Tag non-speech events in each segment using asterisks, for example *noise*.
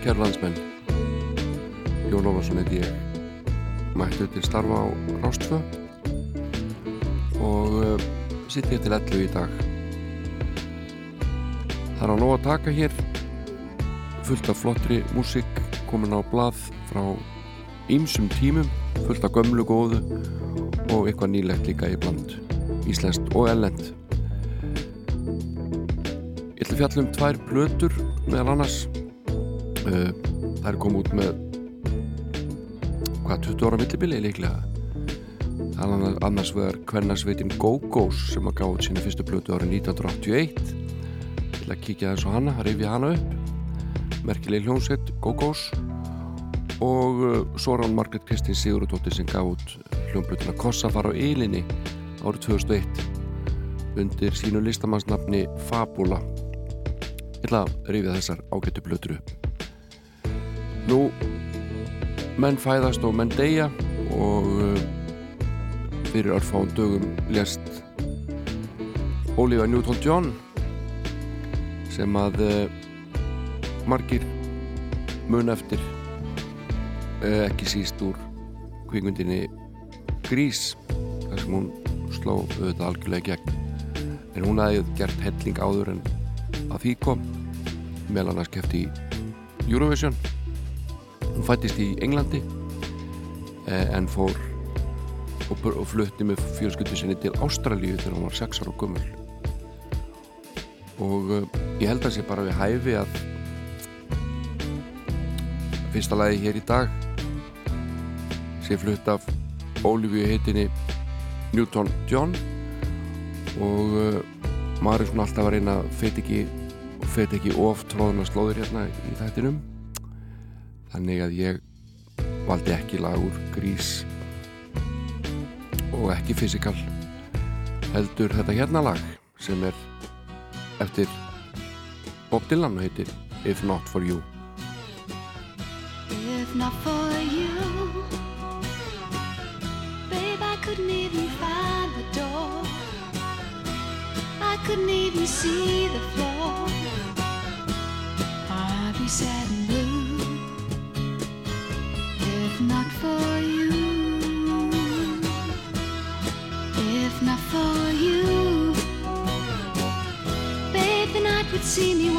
Kæru landsmenn. Jón Ólarsson heiti ég. Mættu til starfa á Rástfö og uh, sitt ég til 11 í dag. Það er á nóg að taka hér fullt af flottri músík komin á blað frá ýmsum tímum, fullt af gömlu góðu og eitthvað nýlegt líka í bland, íslenskt og ellend. Ég ætla að fjalla um tvær blötur meðal annars það er komið út með hvað 20 ára millibili líklega. Annars vegar kvennarsveitin Go-Go's sem að gáði sína fyrstu blötu árið 1981 til að kíkja þess á hana, rifja hana upp. Merkileg hljómsveit Go-Go's. Og uh, Soran Margret Kristín Sigurðardóttir sem gaf út hljómblutuna Kossafar á Eilinni árið 2001 undir sínu listamannsnafni Fabula. Ég ætla að rifja þessar ágættu blötur upp Nú, menn fæðast og menn deyja og uh, fyrir örfáum dögum lest Olivia Newton-John sem að uh, margir mun eftir uh, ekki síst úr kvikmyndinni Grís þar sem hún sló auðvitað algjörlega gegn. En hún aðeins gert helling áður en að því kom meðlan að skefti Eurovision Hún fættist í Englandi eh, en fór og, og flutti með fjölskyldu sinni til Ástralíu þegar hún var 6 ára og gummul og uh, ég held að sé bara við hæfi að fyrsta lagi hér í dag sé flutt af Ólífiu heitinni Newton John og uh, maður er svona alltaf að reyna að fet ekki, ekki of tróðuna slóðir hérna í þættinum þannig að ég valdi ekki lag úr grís og ekki fysikal heldur þetta hérna lag sem er eftir Bob Dylan og heitir If Not For You. If not for you. Babe I couldn't even find the door. I couldn't even see the floor. I'd be sad the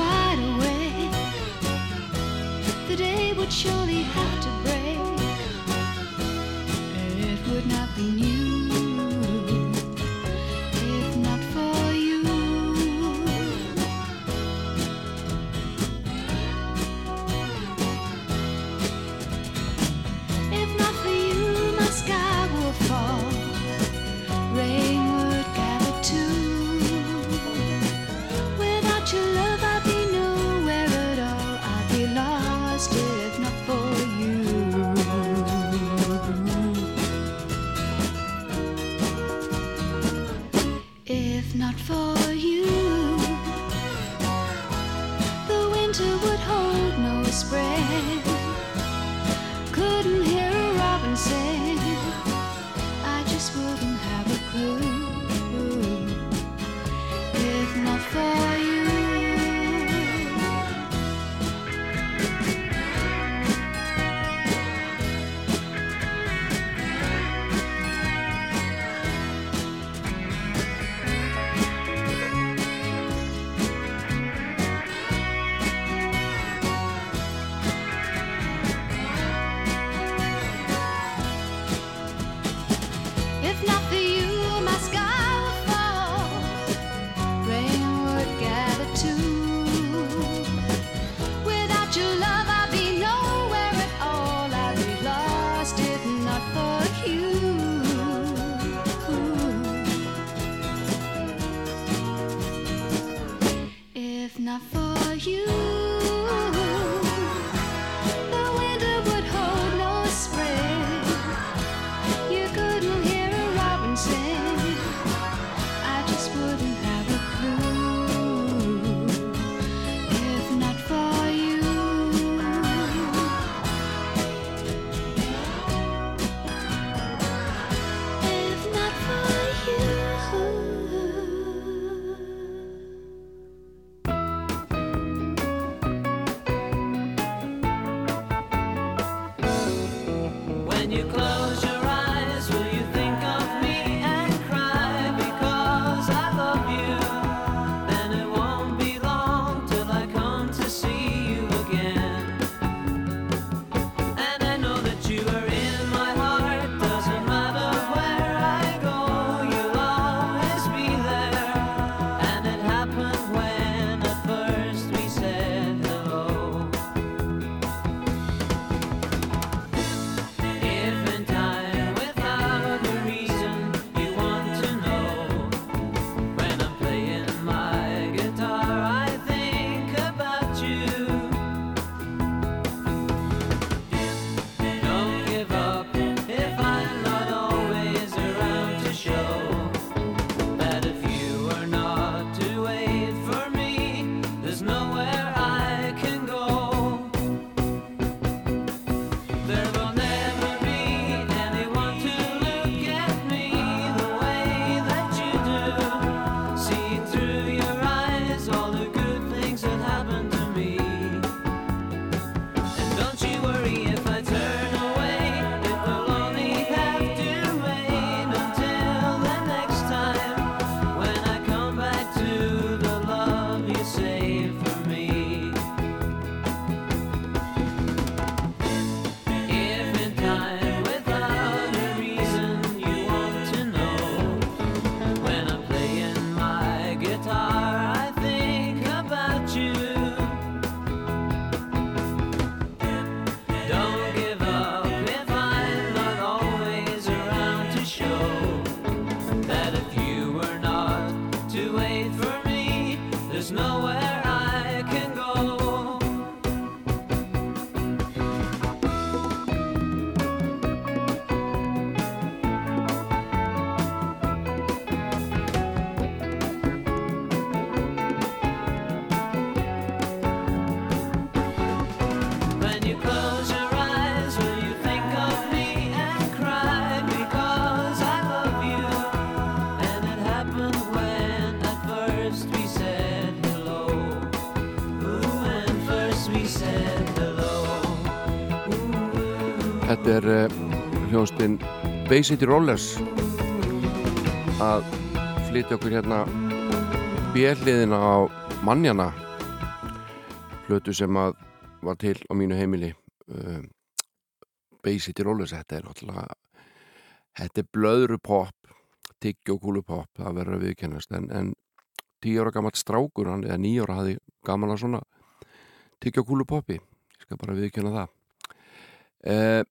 Þetta er uh, hljónstinn Bay City Rollers. Að flytja okkur hérna bjelliðina á mannjana. Flötu sem að var til á mínu heimili. Uh, Bay City Rollers þetta er náttúrulega þetta er blöðru pop tiggjokúlu pop, það verður að viðkennast en, en tíu ára gammalt strákur hann eða nýju ára hafi gaman að svona tiggjokúlu popi ég skal bara viðkenna það. Uh,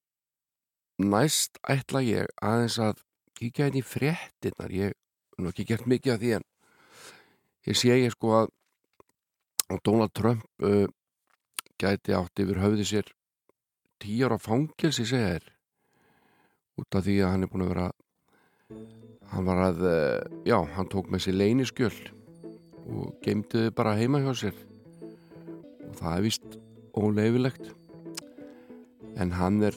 næst ætla ég aðeins að kíkja inn í fréttinnar ég hef ekki gert mikið af því en ég sé ég sko að Donald Trump uh, gæti átt yfir höfði sér tíu ára fangelsi segja þér. Út af því að hann er búin að vera hann var að uh, já, hann tók með sér leyniskjöld og geimdi þau bara heima hjá sér. Og það er vist óleifilegt en hann er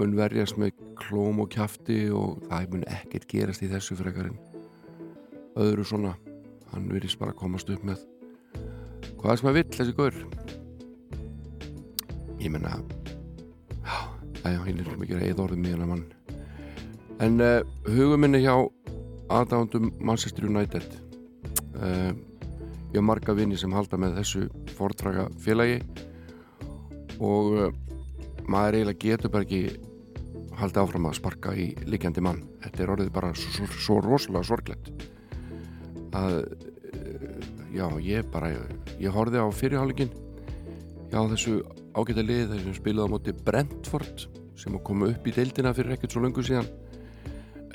mun verjast með klóm og kjafti og það mun ekkert gerast í þessu frekarinn öðru svona. Hann virðist bara að komast upp með hvað sem að vill þessi gaur. Ég menna já, ég er mikið að eða orðið mér mann. En uh, huguminni hjá aðdándum Manchester United. Uh, ég har marga vini sem halda með þessu fordraga félagi og uh, maður eiginlega getur bara ekki haldið áfram að sparka í likjandi mann. Þetta er orðið bara svo, svo, rosalega sorglegt. Að já, ég bara ég horfið á fyrirháligin já, þessu ágæta lið þessum spilaði á móti Brentford sem að koma upp í deildina fyrir ekkert svo löngu síðan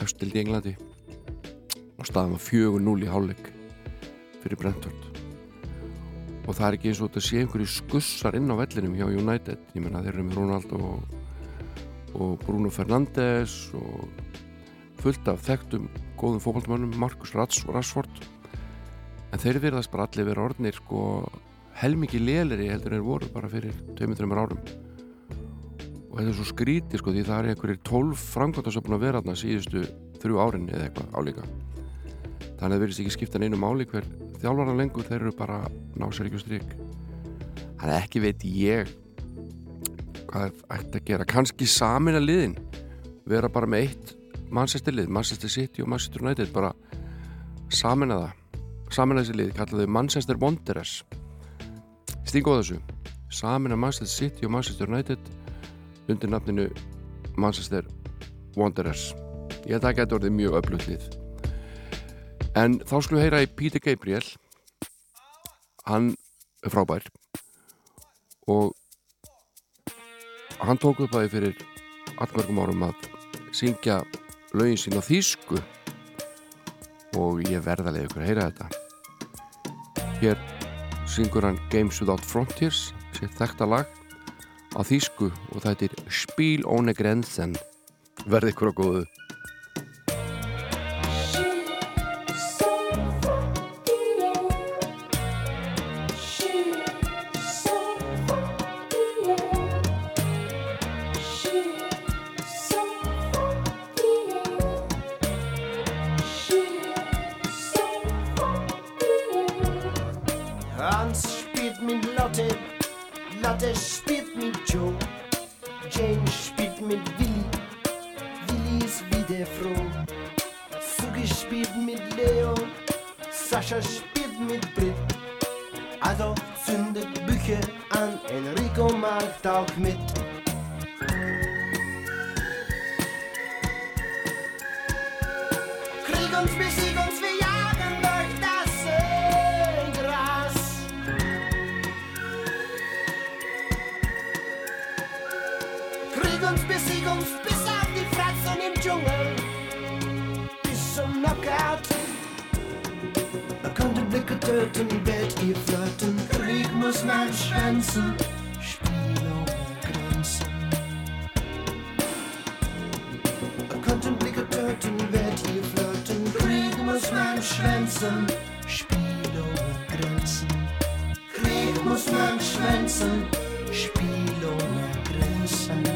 östild í Englandi. Og staðum að 4-0 í hálig fyrir Brentford. Og það er ekki eins og þetta sé einhverju skussar inn á vellinum hjá United. Ég menna þeir eru með Ronaldo og, og Bruno Fernandes og fullt af þekktum góðum fókbaltmönnum, Marcus Rashford. En þeir verðast bara allir vera orðnir sko helmikið léleri heldur þeir voru bara fyrir 2-3 árum. Og þetta er svo skrítið sko því það er einhverjir 12 framkvæmtasöfn að vera þarna síðustu þrjú árin eða eitthvað álíka. Þannig að það verðist ekki skipta neinu máli hver þjálfara lengur þeir eru bara ná sér ekki stryk þannig að ekki veit ég hvað ætti að gera. Kannski samin að liðin vera bara með eitt Manchester lið, Manchester City og Manchester United bara samin að það. Samin að þessi lið kallaðu Manchester Wanderers. Stingu á þessu. Samin að Manchester City og Manchester United undir nafninu Manchester Wanderers. Ég held að það getur orðið mjög öflugt lið. En þá skulum við heyra í Peter Gabriel. Hann er frábær. Og hann tók upp að því fyrir allmörgum árum að syngja lögin sín á þýsku. Og ég verða að leiða ykkur að heyra þetta. Hér syngur hann Games Without Frontiers sér þekta lag á þýsku og þetta er Spíl óne grensen verði ykkur á góðu Sascha spielt mit Brit. Also zündet Bücher an, Enrico macht auch mit. Töten, Welt ihr flirten. Krieg muss man schwänzen. Spiel ohne Grenzen. Er konnte Blicke töten, Welt ihr. Krieg muss man schwänzen. Spiel ohne Grenzen. Krieg muss man schwänzen. Spiel ohne Grenzen.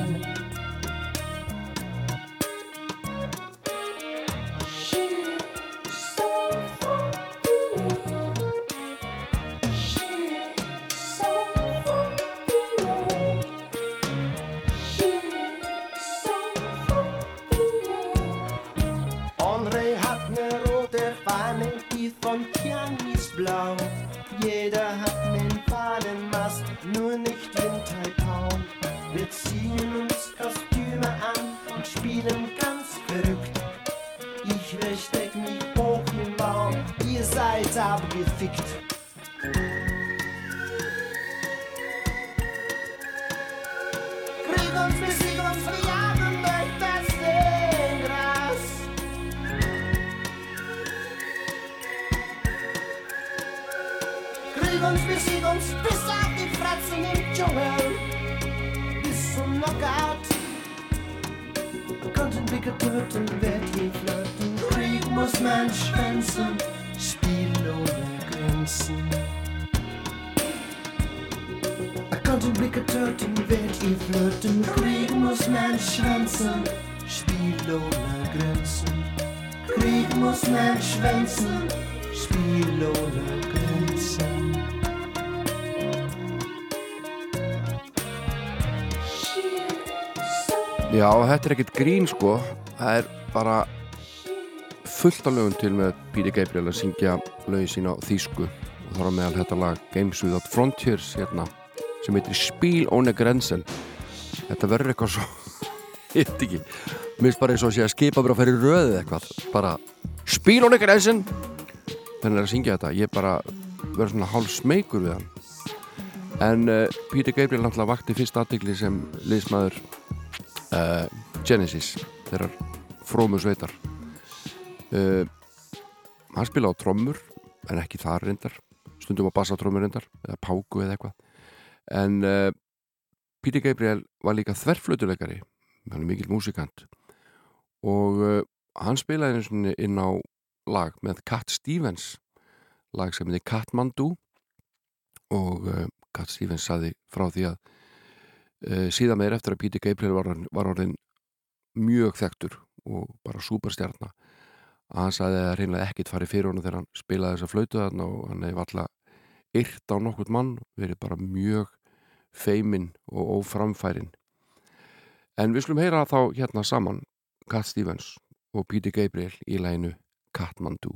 Já, þetta er ekkert grín sko. Það er bara fullt af lögum til með Píri Gabriel að syngja lögi sína á þýsku. Og þá er meðal þetta lag Games Without Frontiers hérna, sem heitir Spíl ohne Grenzen. Þetta verður eitthvað svo *laughs* hitt ekki, mér finnst bara eins og að sé að skipa bara að ferja í röðið eitthvað. Bara Spíl ohne Grenzen! Þannig að syngja þetta, ég bara verður svona hálf smeykur við hann. En uh, Píri Gabriel náttúrulega vakti fyrst aðtikli sem liðsmaður uh, Genesis þeirrar frómu sveitar. Uh, hann spila á trommur en ekki þar reyndar. Stundum á bassatrommur reyndar eða páku eða eitthvað. En uh, Peter Gabriel var líka þverflötuleikari hann er mikill músikant. Og hann spilaði inn á lag með Cat Stevens lag sem heitir Katmandu og Cat Stevens saði frá því að síðan meir eftir að Peter Gabriel var, var orðin mjög þekktur og bara superstjarnar að hann sagði að reynlega ekkit farið fyrir honum þegar hann spilaði þessa flautu þarna og hann hefði alltaf yrt á nokkurt mann verið bara mjög feiminn og óframfærin. En við skulum heyra þá hérna saman Cat Stevens og Peter Gabriel í læginu Katmandu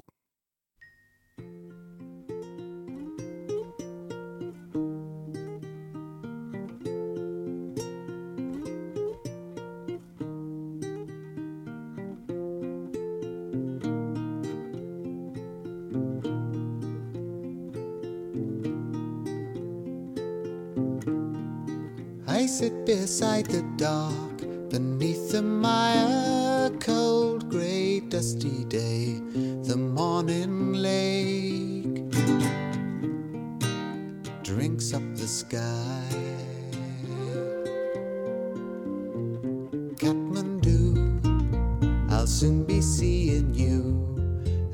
sit beside the dark, beneath the mire, cold, grey, dusty day, the morning lake drinks up the sky. Kathmandu, I'll soon be seeing you,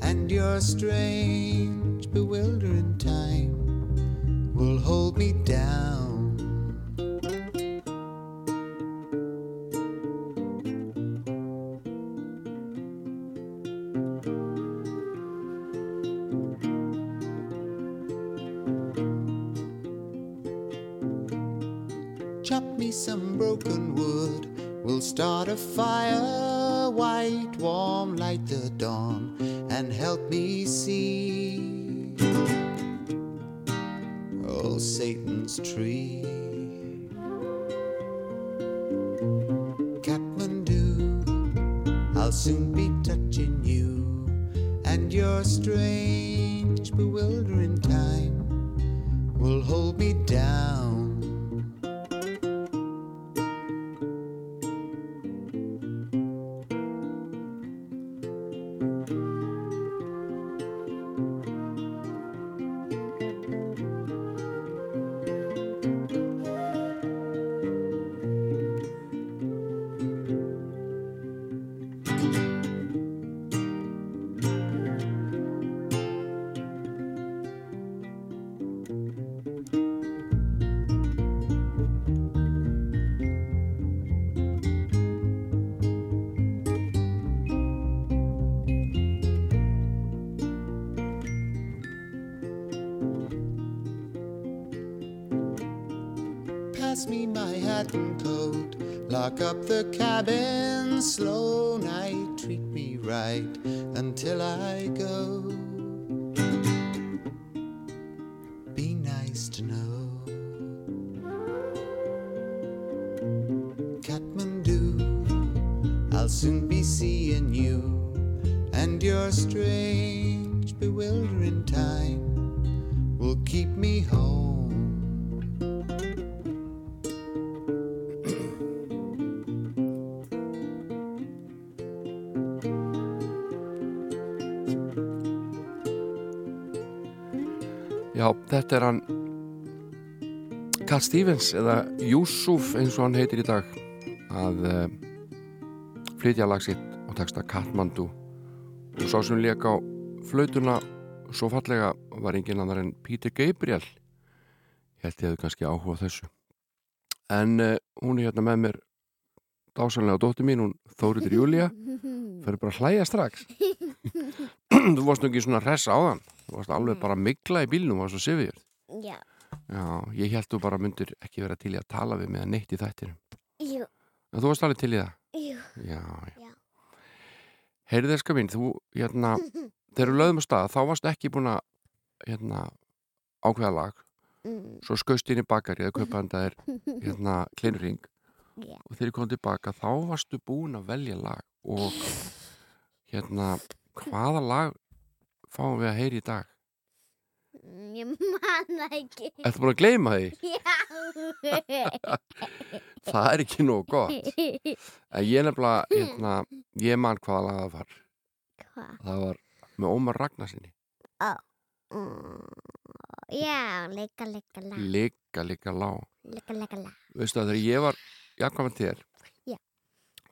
and your strange, bewildering time will hold me down. Er hann Cat Stevens eða Yusuf eins og hann heitir í dag að uh, flytja lag sitt og texta Katmandu og sá sem leik á flautuna svo fallega var engin annar en Peter Gabriel. Held ég hefði kannski áhuga þessu. En uh, hún er hérna með mér dásanlega dóttir mín, hún Þóriður Júlia fyrir bara að hlæja strax. *laughs* Þú varst nú ekki svona hressa á þann þú varst alveg bara mikla í bílnum og var svo sifjur Já, Já, ég held þú bara myndir ekki vera til í að tala við mig að neitt í þættinum. jú, En þú varst alveg til í það? jú. Já, já. Já. Heyrið eska mín, þú, hérna, *laughs* þegar við lögðum á stað, þá varst ekki búin að, hérna, ákveða lag. Mm, Svo skaust inn í bakari eða kaupaðan þér, *laughs* hérna, klinring. Já. Og þegar ég kom tilbaka, þá varstu búin að velja lag. Og, *laughs* hérna, hvaða lag fáum við að heyri í dag? Mm, Ég man það ekki. Ertu búin að gleyma því? *laughs* Já. *laughs* Það er ekki nóg gott. *laughs* En ég nefnilega, hérna, ég man hvaða lag það var. Hvað? Það var með Ómar Ragnarsinni. Mm, Já, leika, leika, la. Ligga, ligga, lá. Leika, leika, la. Veistu að þegar ég var jakkamann þér, Já.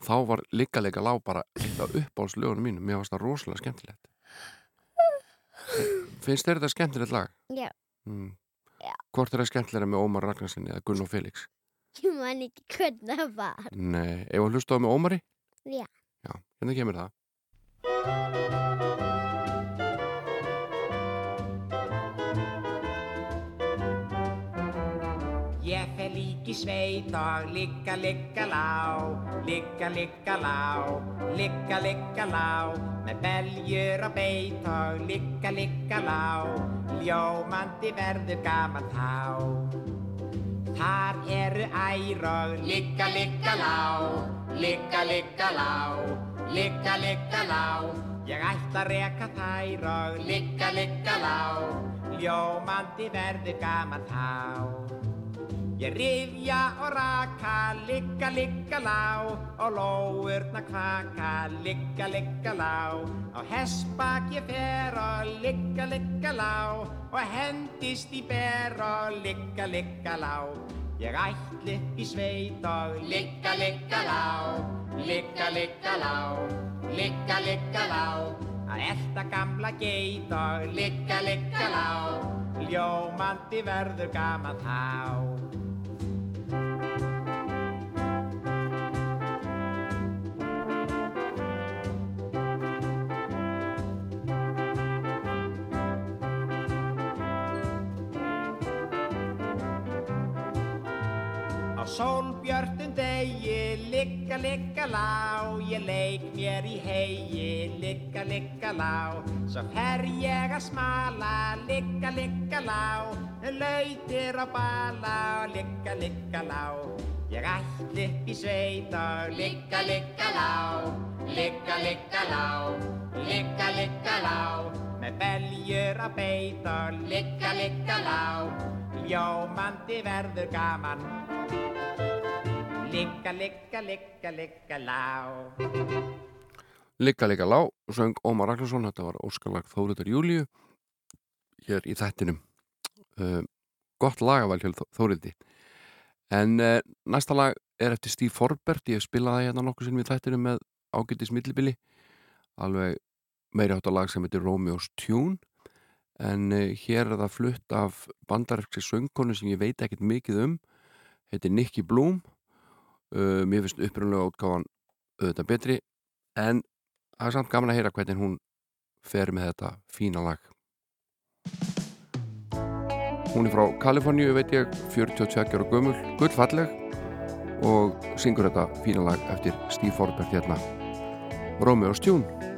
þá var ligga, ligga, lá bara eitt af uppáhaldslögunum mínum. Mér varst það rosalega skemmtilegt. Finnst þér þetta skemmtilegt lag? Já. Mm. Já. Hvort er það skemmtilega með Ómar Ragnarsinni eða Gunn og Felix? Ég man ekki hvernig það var. Nei, ef að hlusta á með Ómari? Já. Já, hérna kemur það. Í sveit og ligga, ligga lá, ligga, ligga lá, ligga, ligga lá, með beljur og beit og ligga, ligga lá, ljómandi verður gaman þá. Þar eru ær og ligga, ligga lá, ligga, ligga lá, ligga, ligga lá, ég ætla að reka þær og ligga, ligga lá, ljómandi verður gaman þá. Ég rifja og raka, ligga, ligga lá og lóurna kvaka, ligga, ligga lá. Á hestbak ég fer og ligga, ligga lá og hendist í ber og ligga, ligga lá. Ég ætli í sveit og ligga, ligga lá, ligga, ligga lá, ligga, ligga lá. Að elta gamla geit og ligga, ligga lá, ljómandi verður gaman þá. Sólbjörnum degi, ligga, ligga lá, ég leik mér í hegi, ligga, ligga lá. Svo fer ég að smala, ligga, ligga lá, lautir á bala, ligga, ligga lá. Ég ætli upp í sveit og ligga, ligga lá, ligga, ligga lá, ligga, ligga lá. Með beljur að beita og ligga, ligga lá, ljómandi verður gaman. Ligga, ligga, ligga, ligga, lá. Ligga, ligga, lá, söng Ómar Ragnarsson, þetta var óskalag Þóriður Júliu hér í þættinum. Uh, gott lagavæl hjá Þóriði. En uh, næsta lag er eftir Steve Forbert, ég hef spilað það hérna nokkuð sinnum í þættinum með ágættis millibili, alveg meiri átt að lag sem heitir Romeo's Tune, en uh, hér er það flutt af bandaræksi söngkonu sem ég veit ekkert mikið um, heitir Nicky Bloom, uh, mér finnst upprunlega útgáfan auðvitað betri, en það er samt gaman að heyra hvernig hún fer með þetta fína lag. Hún er frá Kaliforníu, veit ég, 42 ára gömul, gullfalleg og syngur þetta fína lag eftir Steve Forbert hérna, Romeo's Tune.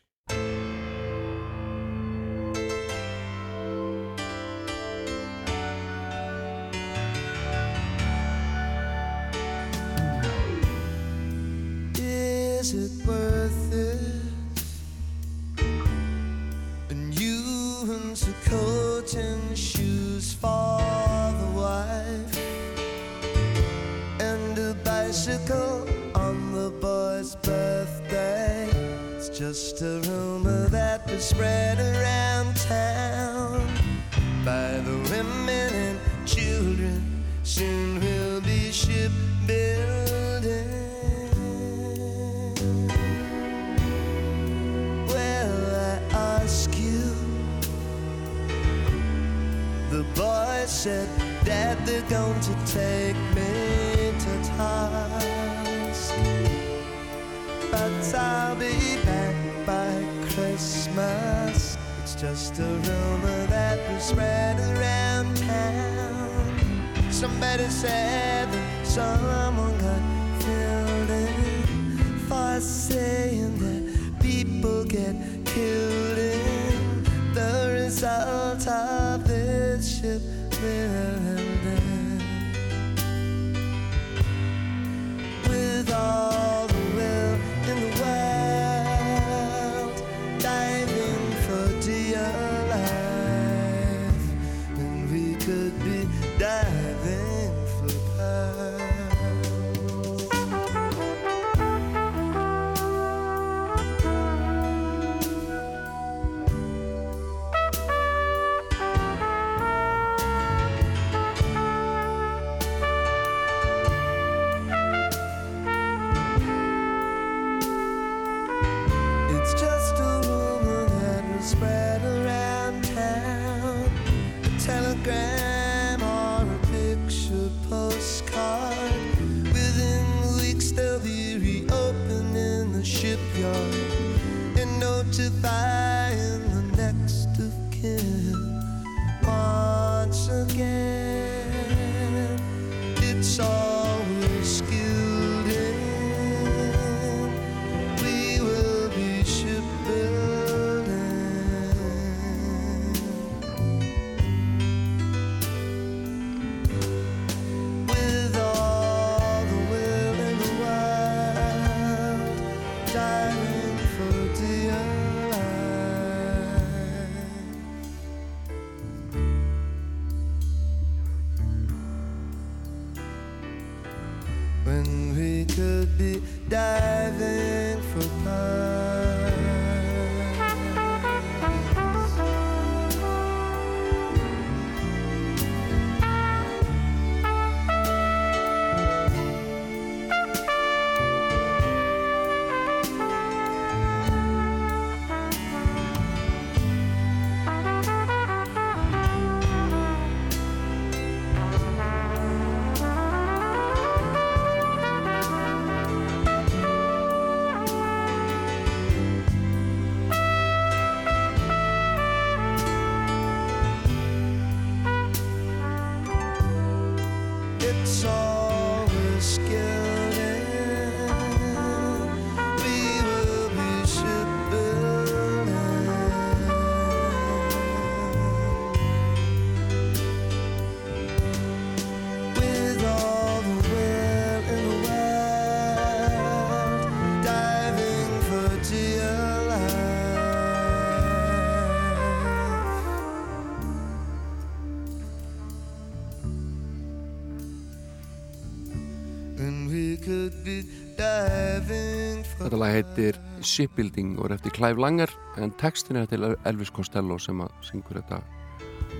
Diving for Þetta lag heitir Shipbuilding og er eftir Clive Langer en textin er til Elvis Costello sem að syngur þetta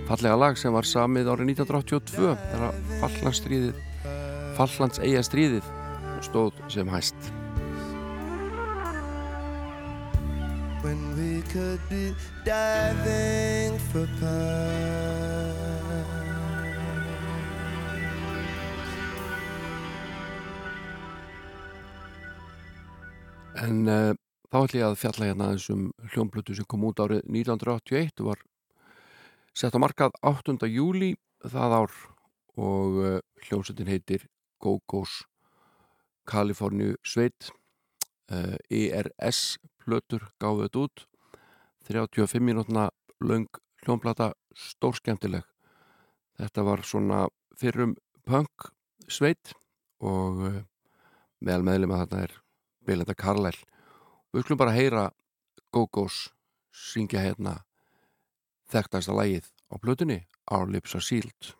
fallega lag sem var samið árið 1982 þegar Fallandsstríðið Fallands eiga stríðið stóð sem hæst when we could be diving for pie. En uh, þá ætlum ég að fjalla hérna aðeins um hljómblötu sem kom út árið 1981 og var sett á markað 8. júli það ár og uh, hljómsveitin heitir Go-Go's Kaliforníu Sveit uh, ERS plötur gáðu þetta út 35 mínútna löng hljómblata stórskemmtileg þetta var svona fyrrum punk sveit og meðal meðlum að þarna er Belinda Carlisle og við skulum bara heyra Go-Go's syngja hérna þekktasta lagið á plötunni Our Lips Are Sealed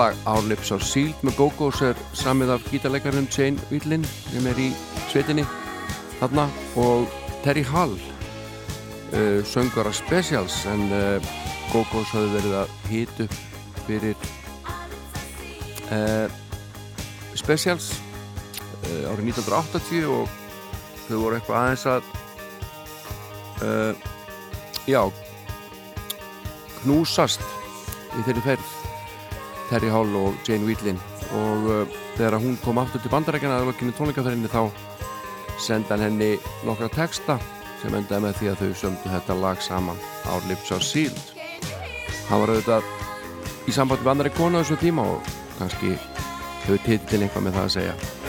lag Our Lips Are Sealed með Go-Go's er samið af gítarleikarinn Jane Wheatlin sem er í sveitinni þarna og Terry Hall uh, söngara Specials en uh, Go-Go's hafði verið að upp fyrir uh, Specials árið 1980 og þau voru eitthvað aðeins að já knúsast í þeirri ferð Terry Hall og Jane Wheatlin. Og uh, þegar hún kom aftur til bandarækjana að lokinu tónleikaferðinni þá senda henni nokkra texta sem endaði með því að þau sömdu þetta lag saman Our Lips Are Sealed. Hann var auðvitað í samband annari konu á þessu tíma og kannski hefur titil eitthvað með það að segja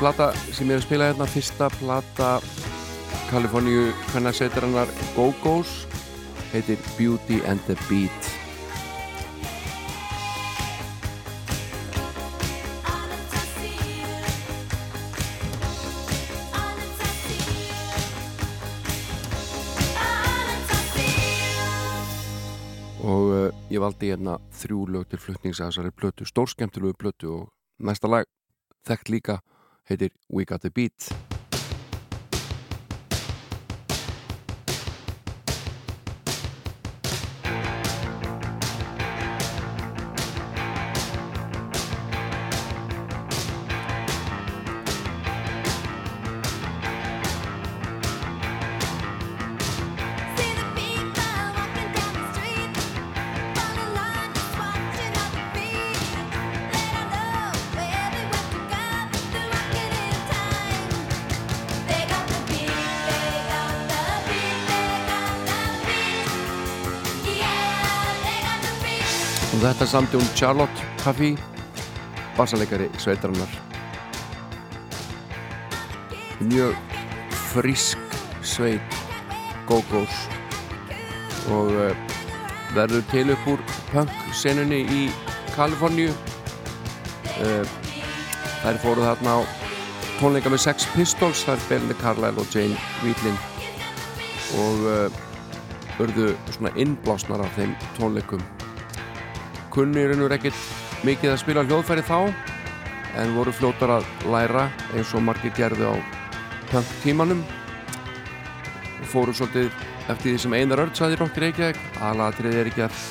plata sem ég er að spila hérna, fyrsta plata Kaliforníu hvernarseitarinnar Go-Go's heitir Beauty and the Beat. Og uh, ég valdi hérna þrjú lög til flutnings að þessari plötu, stórskemmtilegu plötu og næsta lag, þekkt líka heitir We Got The Beat samti hún Charlotte Huffy bassaleikari sveitarinnar. Mjög frísk sveit go-go's. Og uh, verður til upp úr punk-senunni í Kaliforníu. Uh, þær fóru þarna á tónleika með Sex Pistols þær Belinda Carlisle og Jane Wheatlin. Og uh, urðu svona innblásnar af þeim tónleikum kunni og ekkert mikið að spila hljóðfæri þá en voru fljótar að læra eins og margir gerðu á punk tímanum fóru svolítið eftir því sem einar öll saði Rokki Reykjavík aðlatrið er ekki að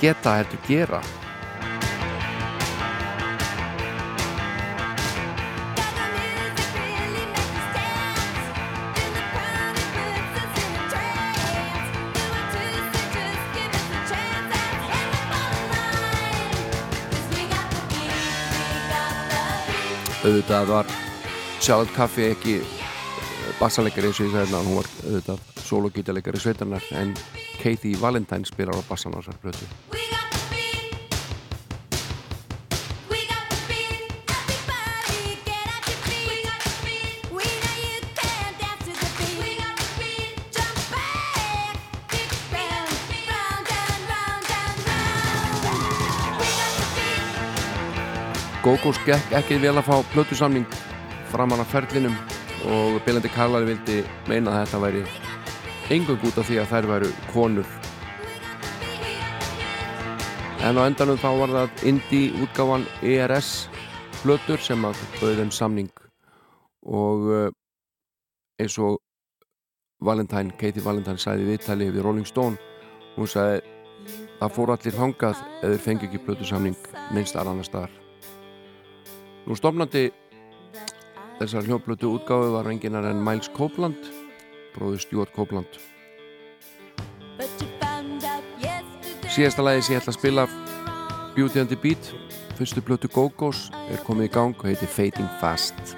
geta heldur gera auðvitað var Charlotte Kaffi ekki bassaleikari eins og ég sagði hérna hún var auðvitað sologítalegari sveitarnar en Kathy Valentine spilar á bassan á þessar Gógós gekk ekki vel að fá blötusamning framan af ferlinum og Bélandi Karlari vildi meina að þetta væri engung út af því að þær væru konur. En á endanum þá var það indie útgáfan ERS blötur sem að bauði þeim samning og uh, eins og Valentine, Katie Valentine sæði viðtali við Rolling Stone hún sæði það fór allir hangað eða fengi ekki blötusamning minnst að annar staðar Nú stofnandi þessar hljóplötu útgáfi var enginar en Miles Copeland bróður Stuart Copeland. Síðasta lagi sem ég ætla að spila Beauty and the Beat fyrstu plötu Go-Go's er komið í gang og heitir Fading Fast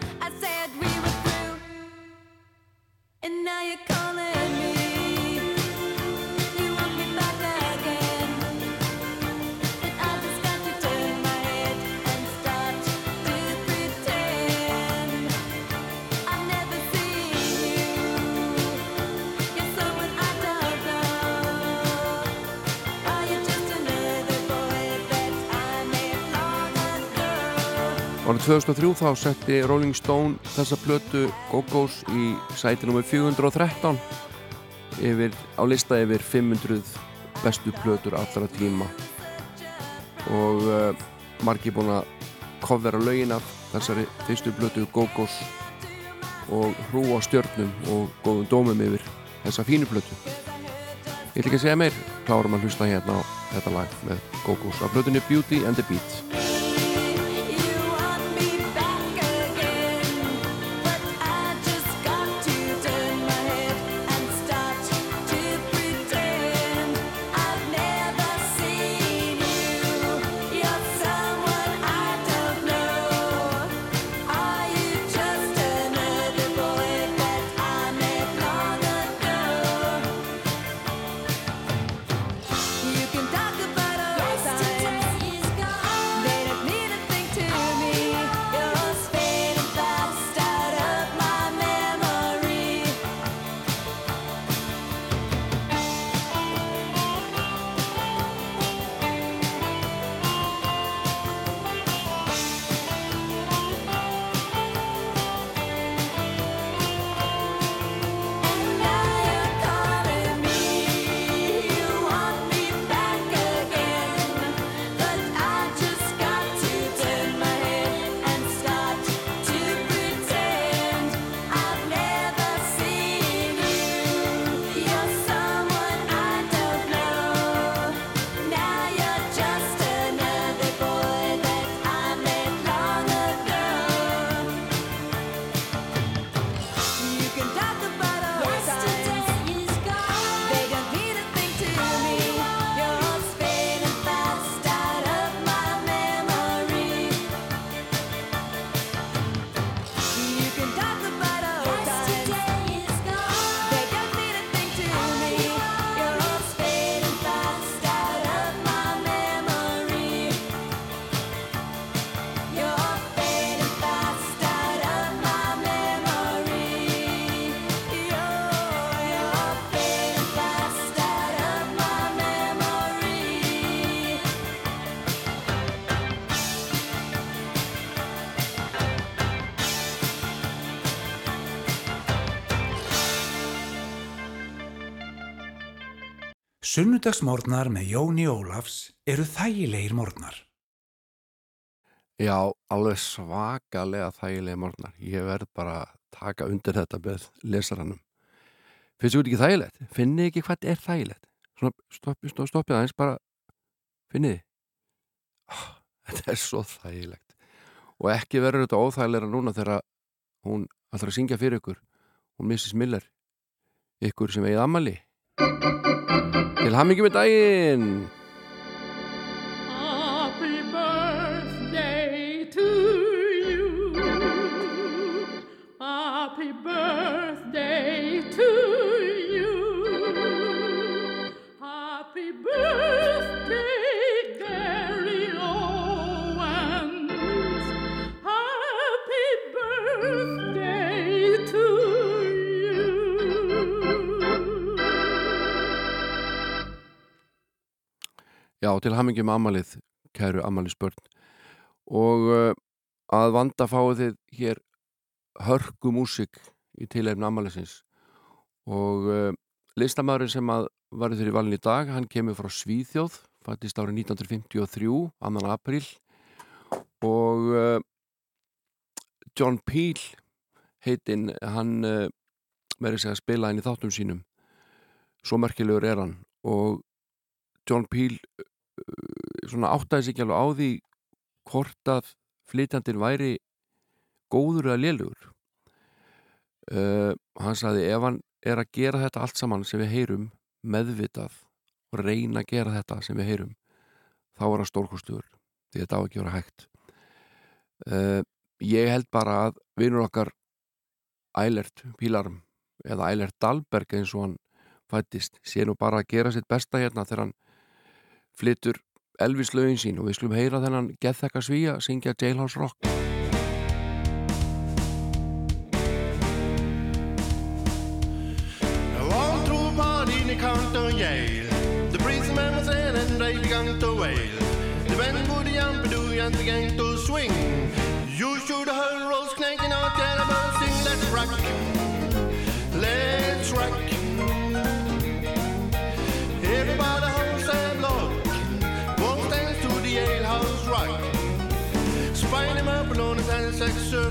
Árið 2003 þá setti Rolling Stone þessa plötu Go-Go's í sæti nr. 413 yfir, á lista yfir 500 bestu plötur allra tíma. Og uh, margir búin að kofvera lögin af þessari fyrstu plötu Go-Go's og hrúa stjörnum og góðum dómum yfir þessa fínu plötu. Ég ætla ekki segja meir, klárum að hlusta hérna á þetta lag með Go-Go's af plötunni Beauty and the Beat Sunnudagsmórnar með Jóni Ólafs eru þægilegir mórnar. Já, alveg svakalega þægilega morgnar. Ég verð bara að taka undir þetta með lesaranum. Finnst þú ekki þægilegt? Finnið ekki hvað er þægilegt? Stoppið stopp, stopp, aðeins bara finnið þið? Oh, þetta er svo þægilegt. Og ekki verður þetta óþægilega núna þegar hún að syngja fyrir ykkur. Hún Mrs. Miller. Ykkur sem eigið ammali. Til hammingi með daginn! Já, til hamingi með ammalið, kæru ammaliðsbörn. Og uh, að vanda fáið þið hér hörku músik í tilefni ammaliðsins. Og uh, listamæðurinn sem að varði þeirri valin í dag, hann kemur frá Svíþjóð, fættist árið 1953, 2. apríl. Og uh, John Peel heitinn, hann verið segja að spila inn í þáttum sínum. Svo merkilegur er hann. Og John Peel svona áttaði sig ekki alveg á því hvort að flytjandinn væri góður eða lélugur uh, hann sagði ef hann er að gera þetta allt saman sem við heyrum meðvitað og reyna að gera þetta sem við heyrum þá er hann stórkostuður því þetta á ekki að vera hægt. Uh, ég held bara að vinur okkar Eilert Pílarm eða Eilert Dahlberg eins og hann fættist sé nú bara að gera sitt besta hérna þegar hann flytur Elvis lögin sín og við skulum heyra þennan geðþekka svíja syngja Jailhouse Rock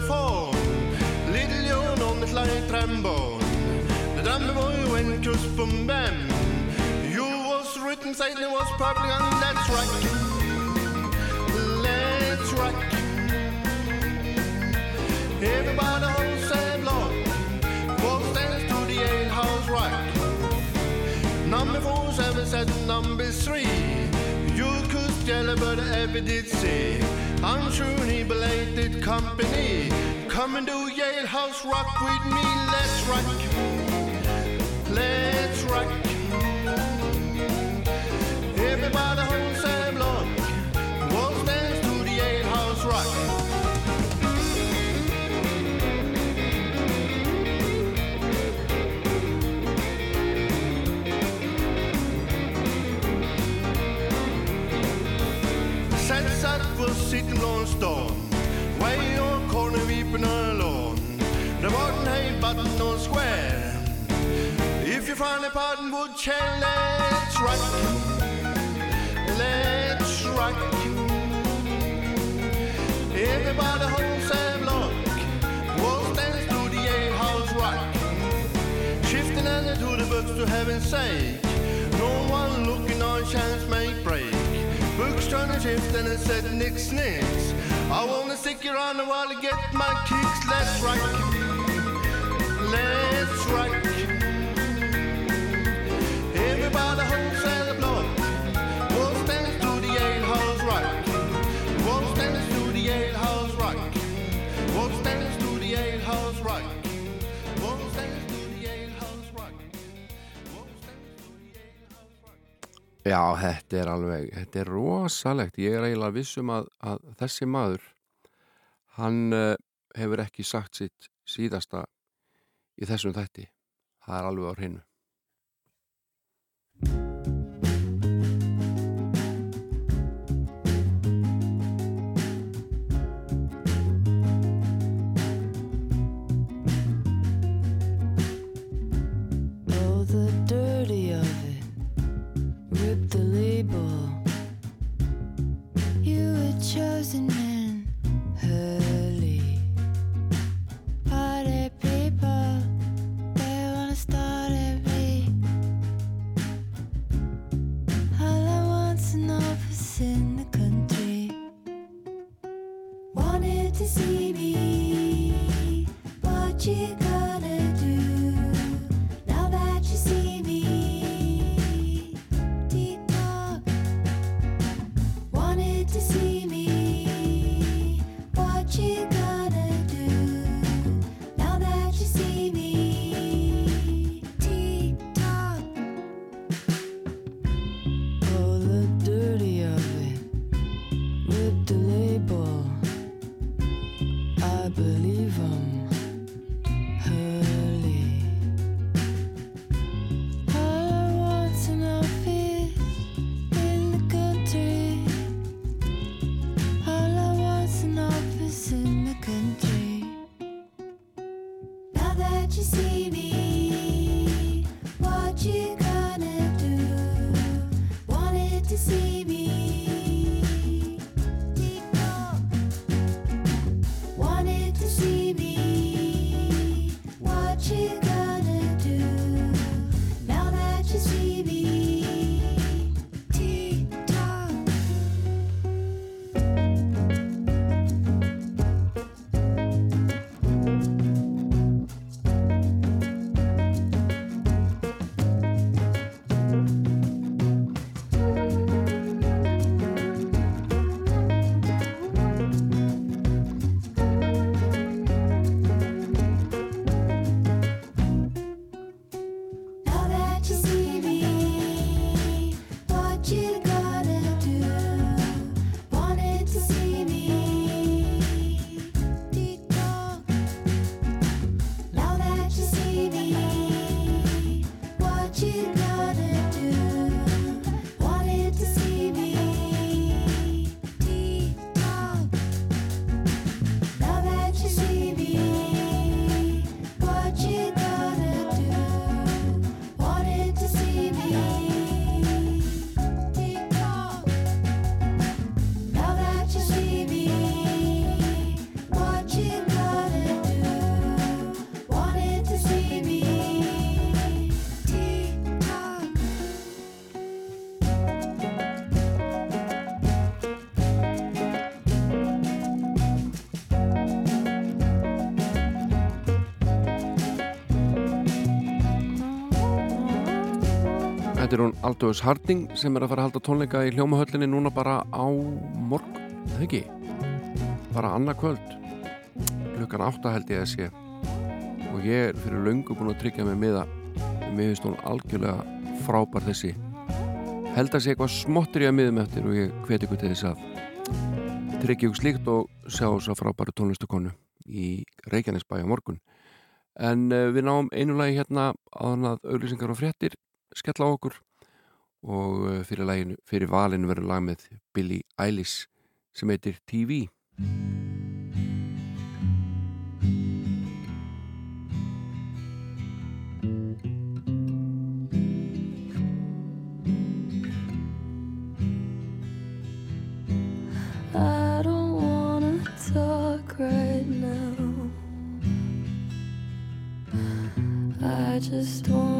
saxophone Little John on the slide trombone. The drummer boy went to boom bam. You was written it was public and that's rock Let's rock Everybody holds their block. Walk dance to the Yale House Rock. Number four, seven, seven, number three. You could tell but ever did see. I'm he belated company. Come and do Yale House Rock with me. Let's rock. Let's rock. Everybody hold a stone Way on corner weeping alone. The button hey button on square. If you find a button would chair Let's rock Let's rock Everybody hold Sam Lock Walk dance to the Yale House Rock. Shifting and to the books to heaven's sake. No one looking on chance make break Books trying to shift and it said nix nix I wanna stick around a while to get my kicks. Let's rock. Let's rock. Everybody hold Santa block Won't to the Yale House Rock. Won't to the Yale House Rock. Won't Já, þetta er alveg, þetta er rosalegt. Ég er eiginlega vissum að, að þessi maður hann uh, hefur ekki sagt sitt síðasta í þessum þætti. Það er alveg á hreinu Þetta er hún Aldous Harding sem er að fara að halda tónleika í hljómahöllinni núna bara á morgun, það ekki? Bara annað kvöld, klukkan átta held ég að sé. Og ég er fyrir löngu búin að tryggja mig miða. Mér finnst hún algjörlega frábær þessi. Held að sé eitthvað smottur í að miðum eftir og ég hveti ykkur til þess að tryggja ykkur slíkt og sjá þess að frábæru tónlistakonu í Reykjanesbæ á morgun. En uh, við náum einu lagi hérna áðan að auglýsingar og fréttir skella á okkur og uh, fyrir, laginu, fyrir valinu verður lag með Billie Eilish sem heitir TV I don't wanna talk right now. I just wanna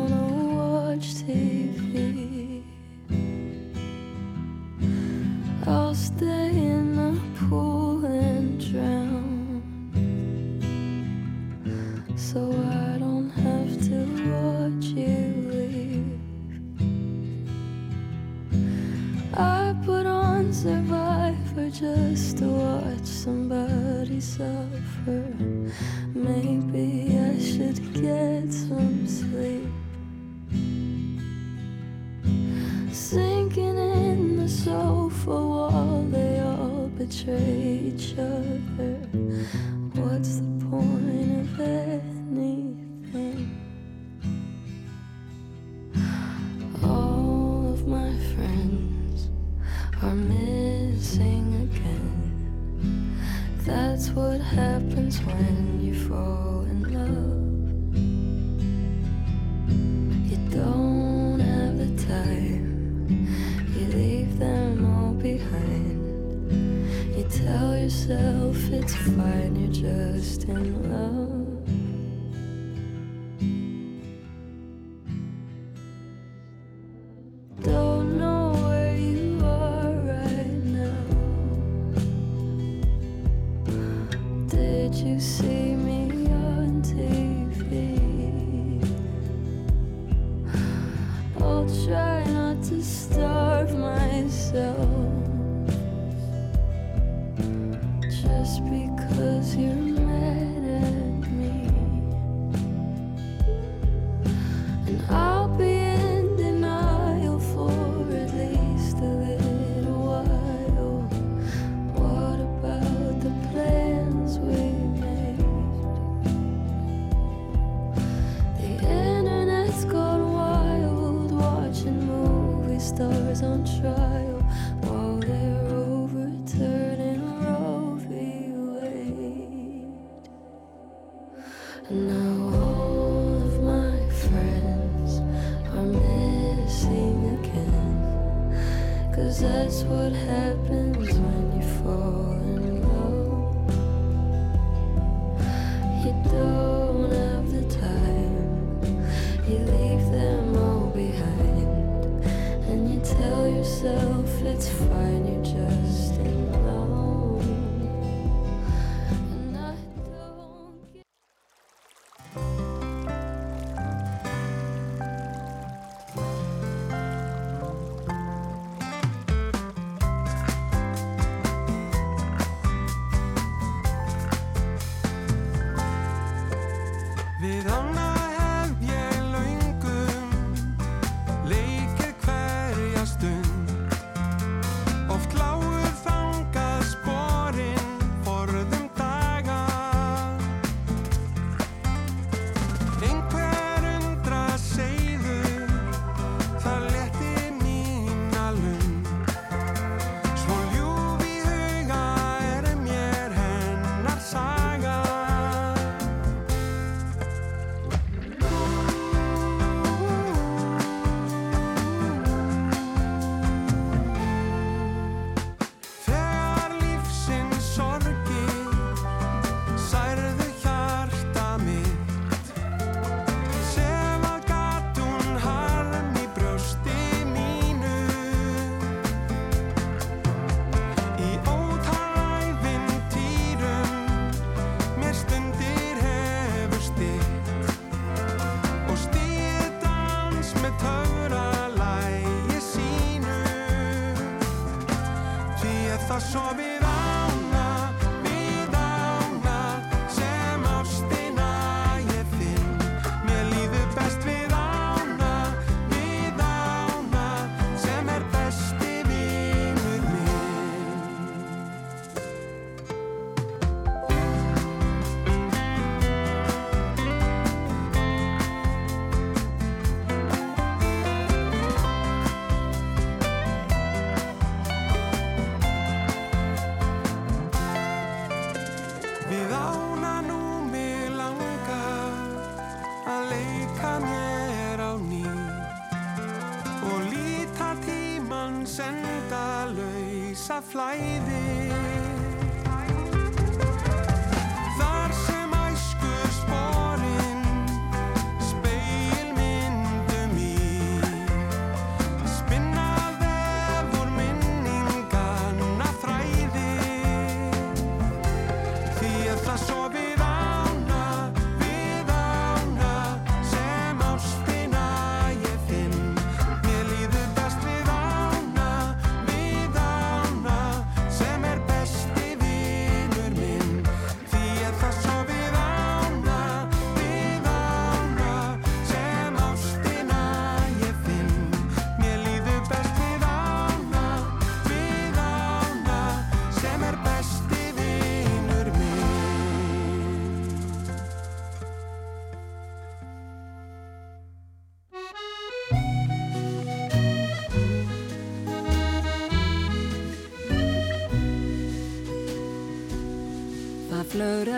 flying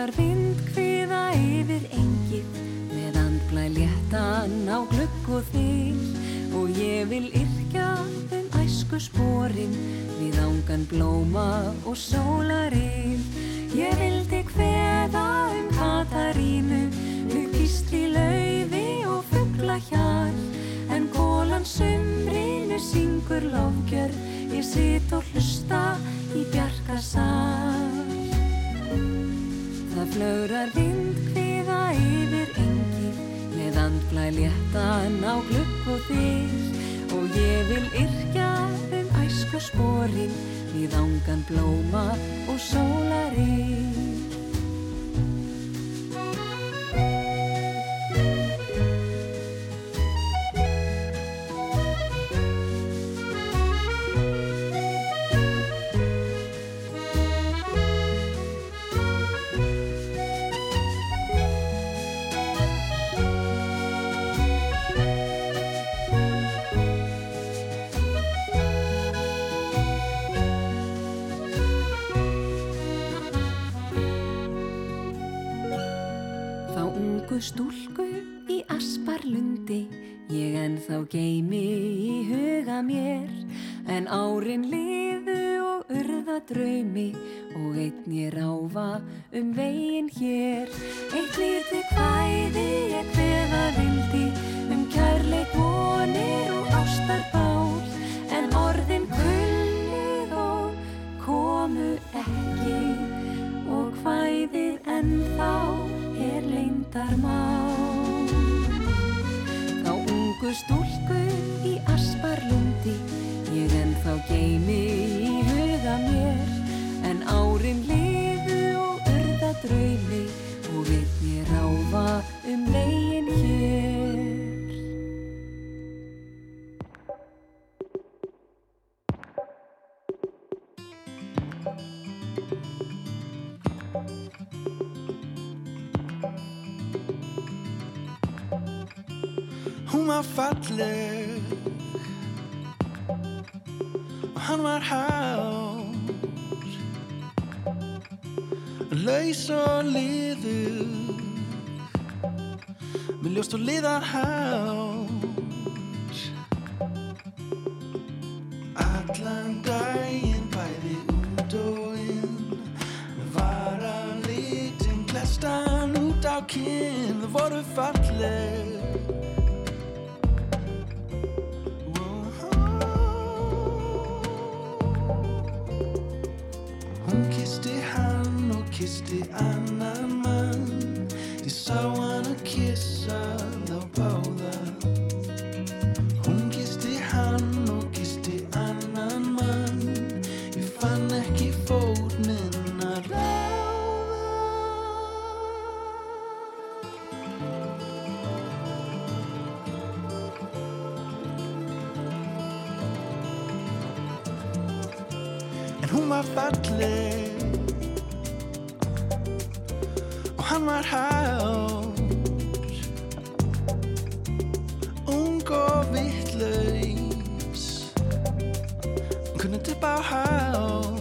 flögrar vindkviða yfir engið með andblæ léttan á glugg og þig og ég vil yrkja um æsku sporin við ángan blóma og sólarinn. Ég vildi kveða um Katarínu við písli laufi og fuggla hjal en gólan sumrinu syngur lofgjör ég sit og hlusta í bjarkasal. Það flögrar vindkviða yfir engið með andblæ léttan á glugg og þig og ég vil yrkja um æsku sporin við ángan blóma og sólarinn. Ungu stúlku í asparlundi. Ég ennþá geimi í huga mér en árin liðu og urða draumi og einn ég ráfa um veginn hér. Eitt lítið kvæði ég kveða vildi um kærleik vonir og ástarbál. En orðin kulnið og komu ekki og kvæðið ennþá er leyndarmál. Þá ungu stúlku í asparlundi ég ennþá geimi í huga mér en árin liðu og urða draumi og einn ég ráfa um veginn Hún var falleg. Og hann var hár. Laus og liður. Með ljóst og liðar hár. Allan daginn bæði út og inn var að litin klestan út á kinn þau voru falleg Kisti hann og kisti annan mann. Ég sá hann að kissa þá báða. Hún kisti hann og kisti annan mann. Ég fann ekki fót minn að ráða. En hún var falleg Var hár Ung og vittlaus Kunni upp á hár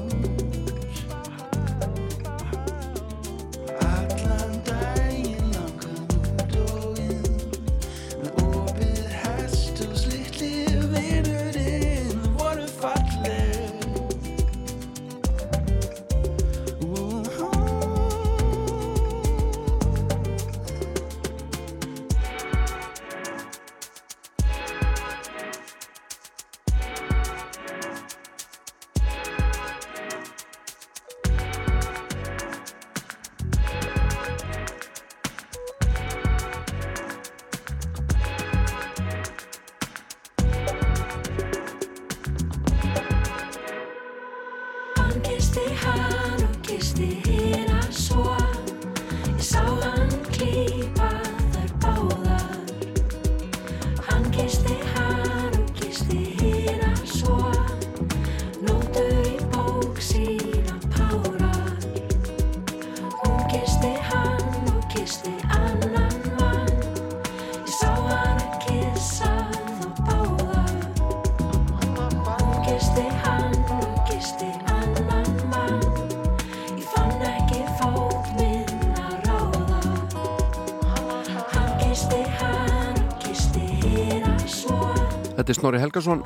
Þetta er Snorri Helgason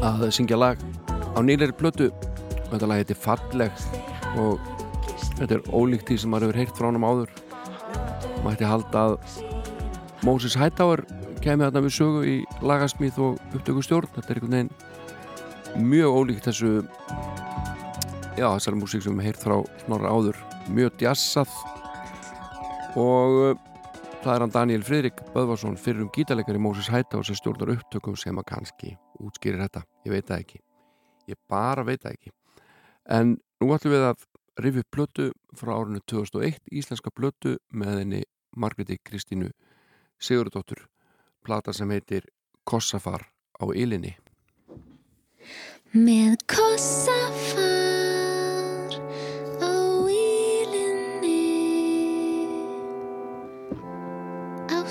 að syngja lag á nýleiri plötu. Og þetta lag heitir Falleg og þetta er ólíkt því sem maður hefur heyrt frá hann áður. Mætti halda að Moses Hightower kemur þarna við sögu í lagasmíð og upptökustjórn. Þetta er einhvern veginn mjög ólíkt þessu já þessari músík sem við heyrt frá Snorra áður. Mjög djassað og það er hann Daniel Fridrik Böðvarsson fyrir um gítarleikari Moses Hightower sem stjórnar upptökum sem að kannski útskýrir þetta, ég veit það ekki. Ég bara veit það ekki. En nú ætlum við að upp plötu frá árinu 2001 íslenska plötu með henni Margreti Kristínu Sigurdóttur plata sem heitir Kossafar á Ilinni. Með kossafar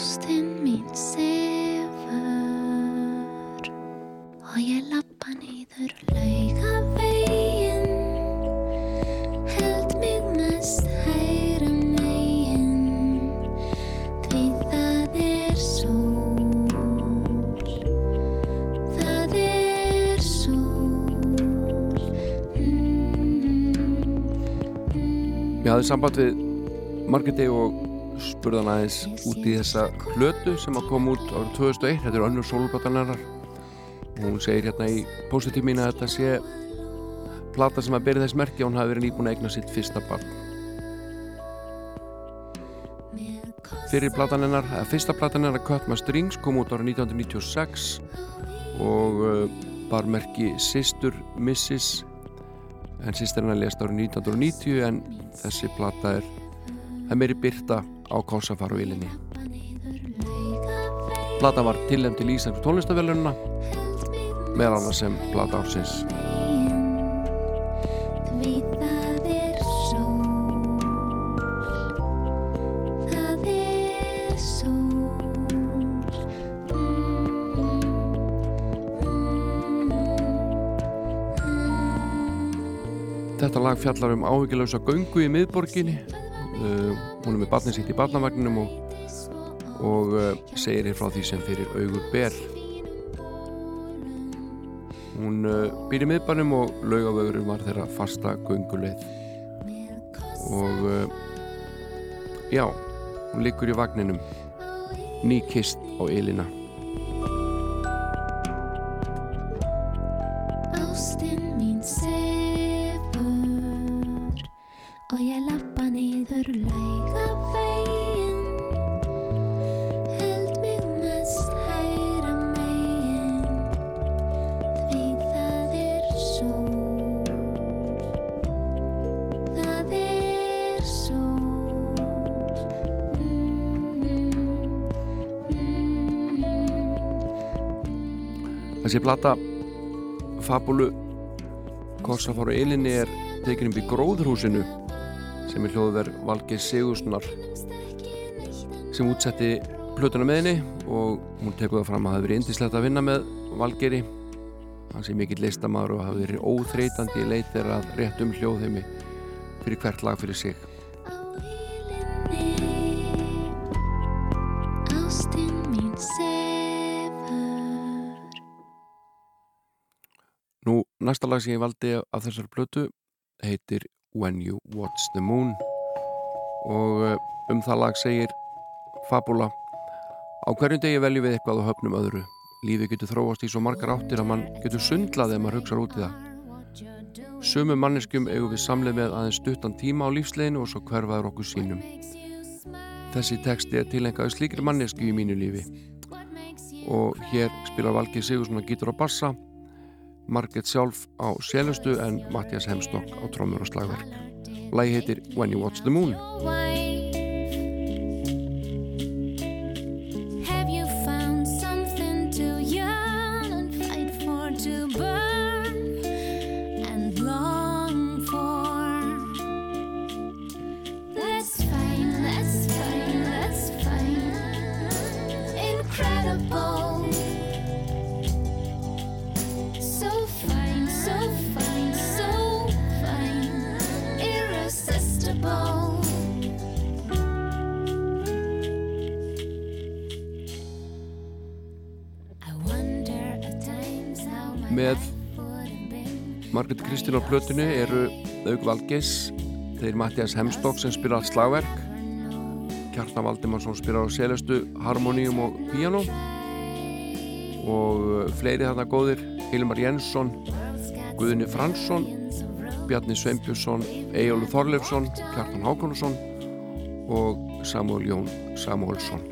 Ástin mín sefur og ég lappa nýður laugavegin held mig mest hæra megin. Því það er sól. Það er sól. Ég hafði samband við Margreti og spurðan aðeins út í þessa plötu sem að koma út árið 2001 þetta er önnur sólubátanarrar og hún segir hérna í positíf mín að þetta sé plata sem að byrja þess merki og hún hafi verið nýbúin að eigna sitt fyrsta barn. Fyrir platan hennar, eða fyrsta platan hennar Cut My Strings kom út árið 1996 og uh, bar merki Sistur Mrs en sýstir hennar lést árið 1990 en þessi plata er það meiri byrta á Kossafar og Ilinni Plata var tilnæmt til Íslands tónlistavellununa meðal annars sem plata ársins. Þetta lag fjallar um áhyggjulausa göngu í miðborginni. Uh, hún er með barnið sitt í barnavagninum og, og uh, segir hér frá því sem fyrir augur ber. Hún uh, býr í miðbarnum og laugavögurum var þeirra fasta gönguleið. Og uh, já, hún liggur í vagninum nýkist á Elina Þessi plata. Fabulu Kossafár og Elinni er tekin upp í gróðurhúsinu sem er hljóðverð Valgeir Sigurssonar sem útsetti plötuna með henni og hún tekur það fram að það hafi verið indislegt að vinna með Valgeiri. Hann sé mikill listamæður og hafi verið óþreytandi í leit þeirra að rétt um hljóðheimi fyrir hvert lag fyrir sig næsta lag sem ég valdi af þessar plötu heitir When You Watch the Moon. Og eh, um það lag segir Fabula Á hverjum degi veljum við eitthvað og höfnum öðru. Lífið getur þróast í svo margar áttir að mann getur sundlað ef maður hugsa út í það. Sumu manneskjum eigum við samleið með aðeins stuttan tíma á lífsleginu og svo hverfaður okkur sínum Þessi texti er tilengaði slíkri mannesku í mínu lífi. Og hér spilar Valgeir Sigursson að gítur og bassa Marget sjálf á selustu en Mattias Hemstokk á trómur og slagverk. Lægi heitir When You Watch the Moon. Með Margrét Kristín á plötunni eru Aug Valgeis þeir Mattias Hemstokk sem spyrir allt slagverk Kjartan Valdimarsson spyrir á selestu harmoníum og piano og fleiri þarna góðir Hilmar Jensson Guðni Fransson Bjarni Sveinbjörnsson Eyjólu Þorleifsson Kjartan Hákonusson og Samuel Jón Samuelsson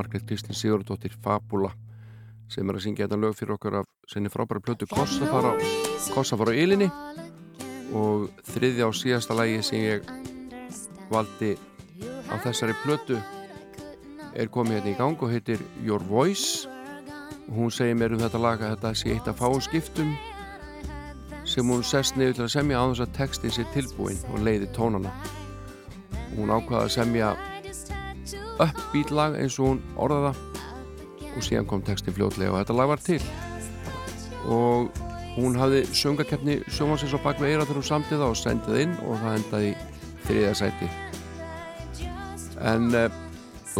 Margrét Kristín Sigurðardóttir Fabula sem er að syngja þetta lög fyrir okkur af sinni frábæra plötu Kossafara Kossafara á Ylinni og þriðja og síðasta lægi sem ég valdi á þessari plötu er komið hérna í gang og heitir Your Voice. Og hún segir mér um þetta lag að þetta sé eitt af fáum skiptum sem hún sest niður til að semja á þess að textin sé tilbúin og leiði tónana. Hún ákvaða að semja uppbeat lag eins og hún orðaða og síðan kom textin fljótlega og þetta lag var til. Og hún hafði söngakeppni sjómansins á bakveg eira þegar hún samtið það og sendið inn og það endaði í þriðja sæti. En uh,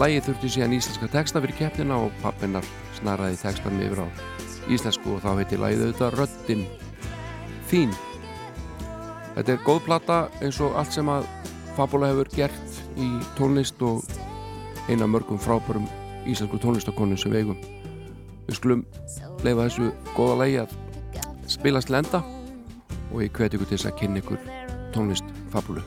lagið þurfti síðan íslenska texta fyrir keppnina og pappinnar snaraði textan yfir á íslensku og þá heiti lagið auðvitað Röddin. Þín Þetta er góð plata eins og allt sem að Fabula hefur gert í tónlist og eina mörgum frábærum íslensku tónlistakonu sem við eigum. Við skulum leifa þessu góða lægi að spilast lenda og ég hveti ykkur til þess að kynna ykkur tónlist Fabulu.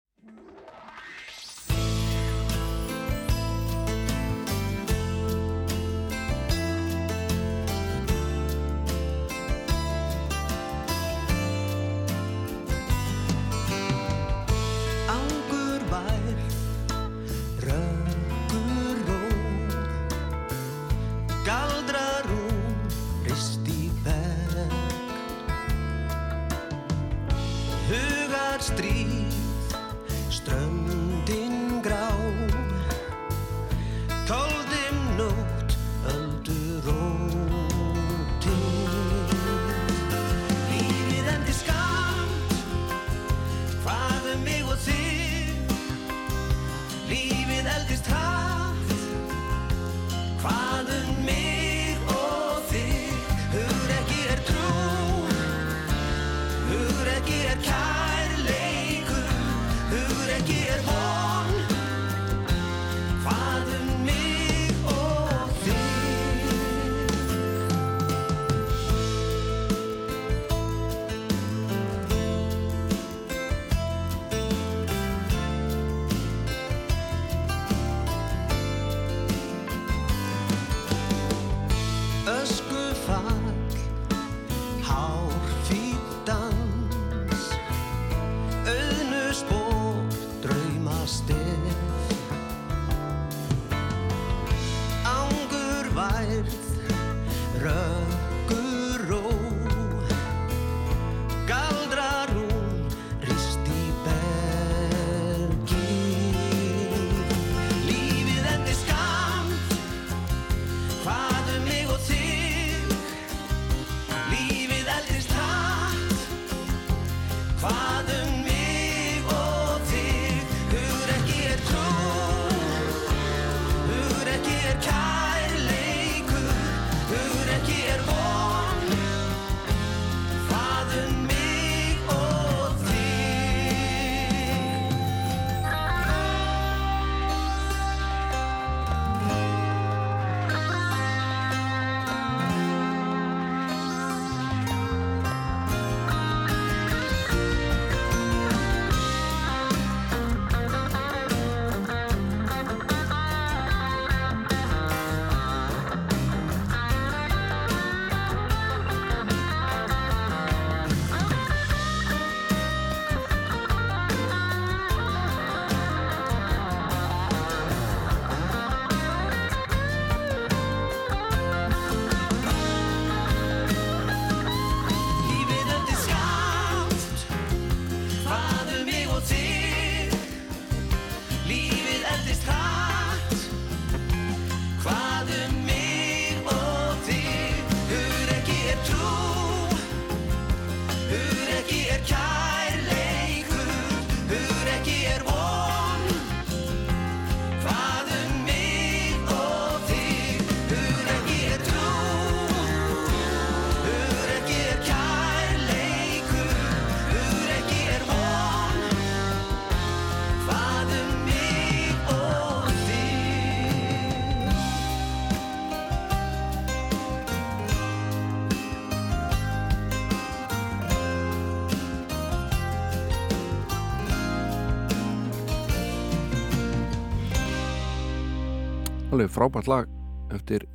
Alveg frábært lag eftir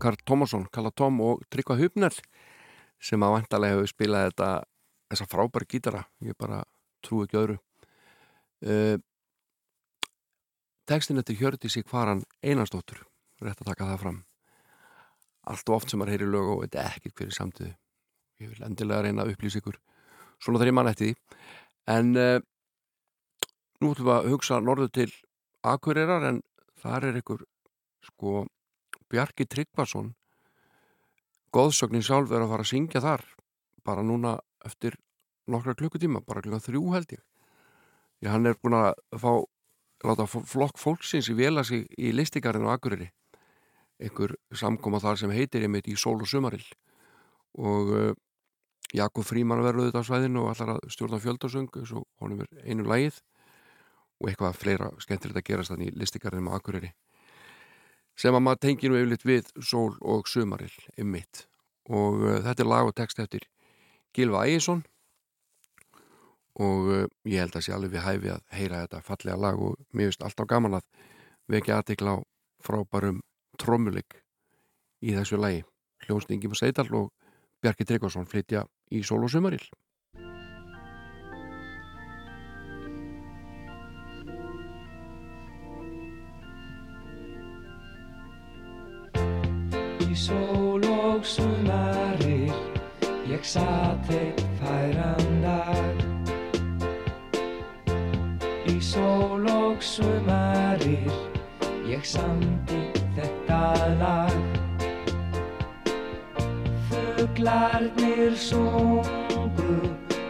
Karl Tómasson, Kalla Tom og Tryggva Hupner sem að vantarlega hefur spilað þetta þessa frábæri gítara, ég bara trú ekki öðru. Uh, Tekstin eftir Hjördísi Kvaran Einarsdóttur rétt að taka það fram. Allt og oft sem maður heyri lög og þetta er ekkert hverju samtíðu ég vil endilega reyna að upplýsa ykkur svona þegar ég mann eftir því. En uh, nú ætlum við að hugsa norðu til Akureyrar en þar er ykkur sko Bjarki Tryggvason góðsögnin sjálf er að fara að syngja þar bara núna eftir nokkra klukkutíma, bara klukka þrjú held ég. Því hann er búin að fá láta flokk fólksins í vela sig í listikarinn á Akureyri. Einhver samkoma þar sem heitir einmitt í sól og sumarill og uh, Jakob Fríman verður auðvitað á svæðinu og allar að stjórna fjöldasöng og honum er einu lagið. Og eitthvað fleira skemmtilegt að gerast þannig í listikarðinum á Akureyri sem að maður tengir nú yfirleitt við sól og sumarill ymmit og uh, þetta er lag og text eftir Gilva Ægjesson og uh, ég held að sé alveg við hæfi að heyra þetta fallega lag og mér finnst alltaf gaman að vekja aðtekla á frábærum trommuleik í þessu lagi. Hljónstingum Seidal og Bjarki Tryggvason flytja í sól og sumarill sól og sumarir. Ég satt eitt færan dag Í sól og sumarir. Ég samdi þetta lag. Fuglarnir sungu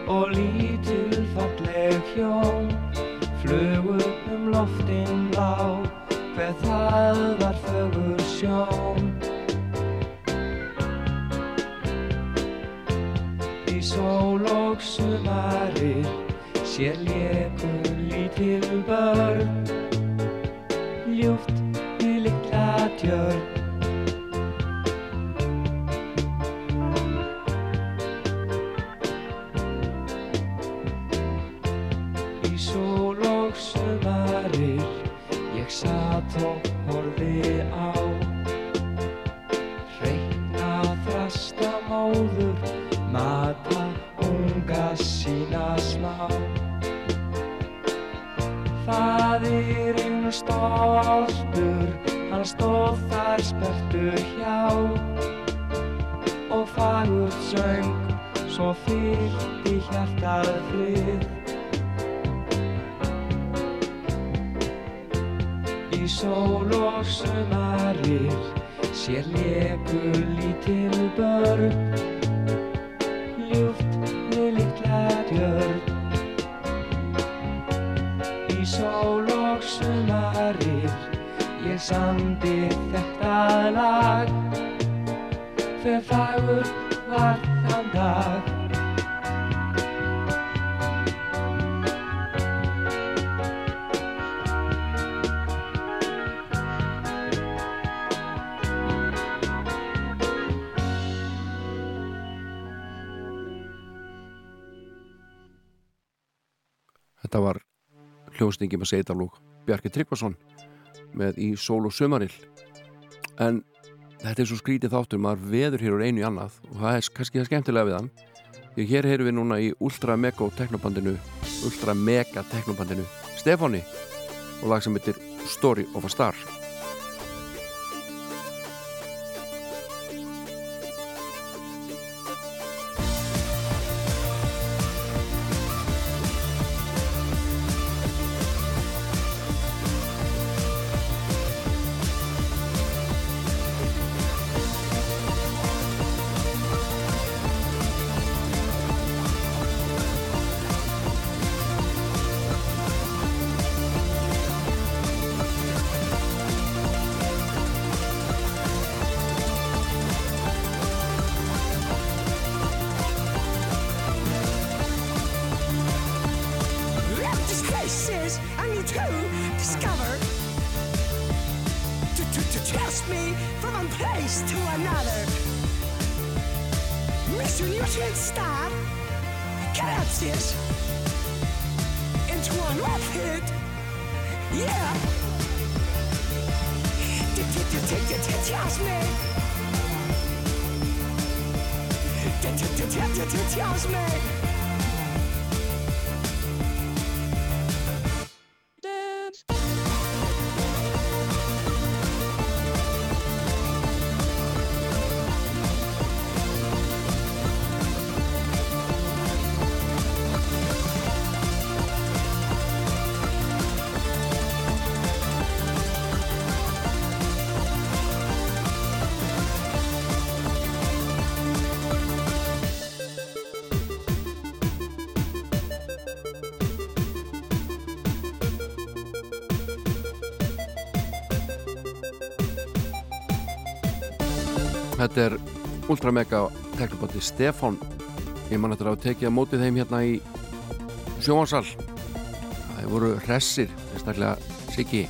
Og lítil falleg hjón Flugu um loftin lá Hver það var fögur sjón sól og sumarir sér lékur lítil börn Ljúft í litla tjörn hann stóð þar spertur hjá og fagurt söng, svo fyllt í hjartað frið. Í sól og sumarir sér leku lítil börn, samdi þetta lag. Hver fagur var þann dag? Þetta var hljósningi með Seidalúk Bjarki Tryggvason með í sól og sömarill en þetta er svo skrítið þáttur maður veður hér úr einu í annað og það er kannski það skemmtilega við hann. Því hér heyrum við núna í Ultra Mega teknobandinu Ultra Mega teknobandinu Stefáni og lag sem heitir Story of a Star place to another. Mr. Nutrient Star collapsed into an old pit. Yeah. Tells me. Tells me. Er Ultra Mega teknobandi Stefán. Ég man eftir að tekið að mótið þeim hérna í sjóansal Það voru hressir, sérstaklega Siggi,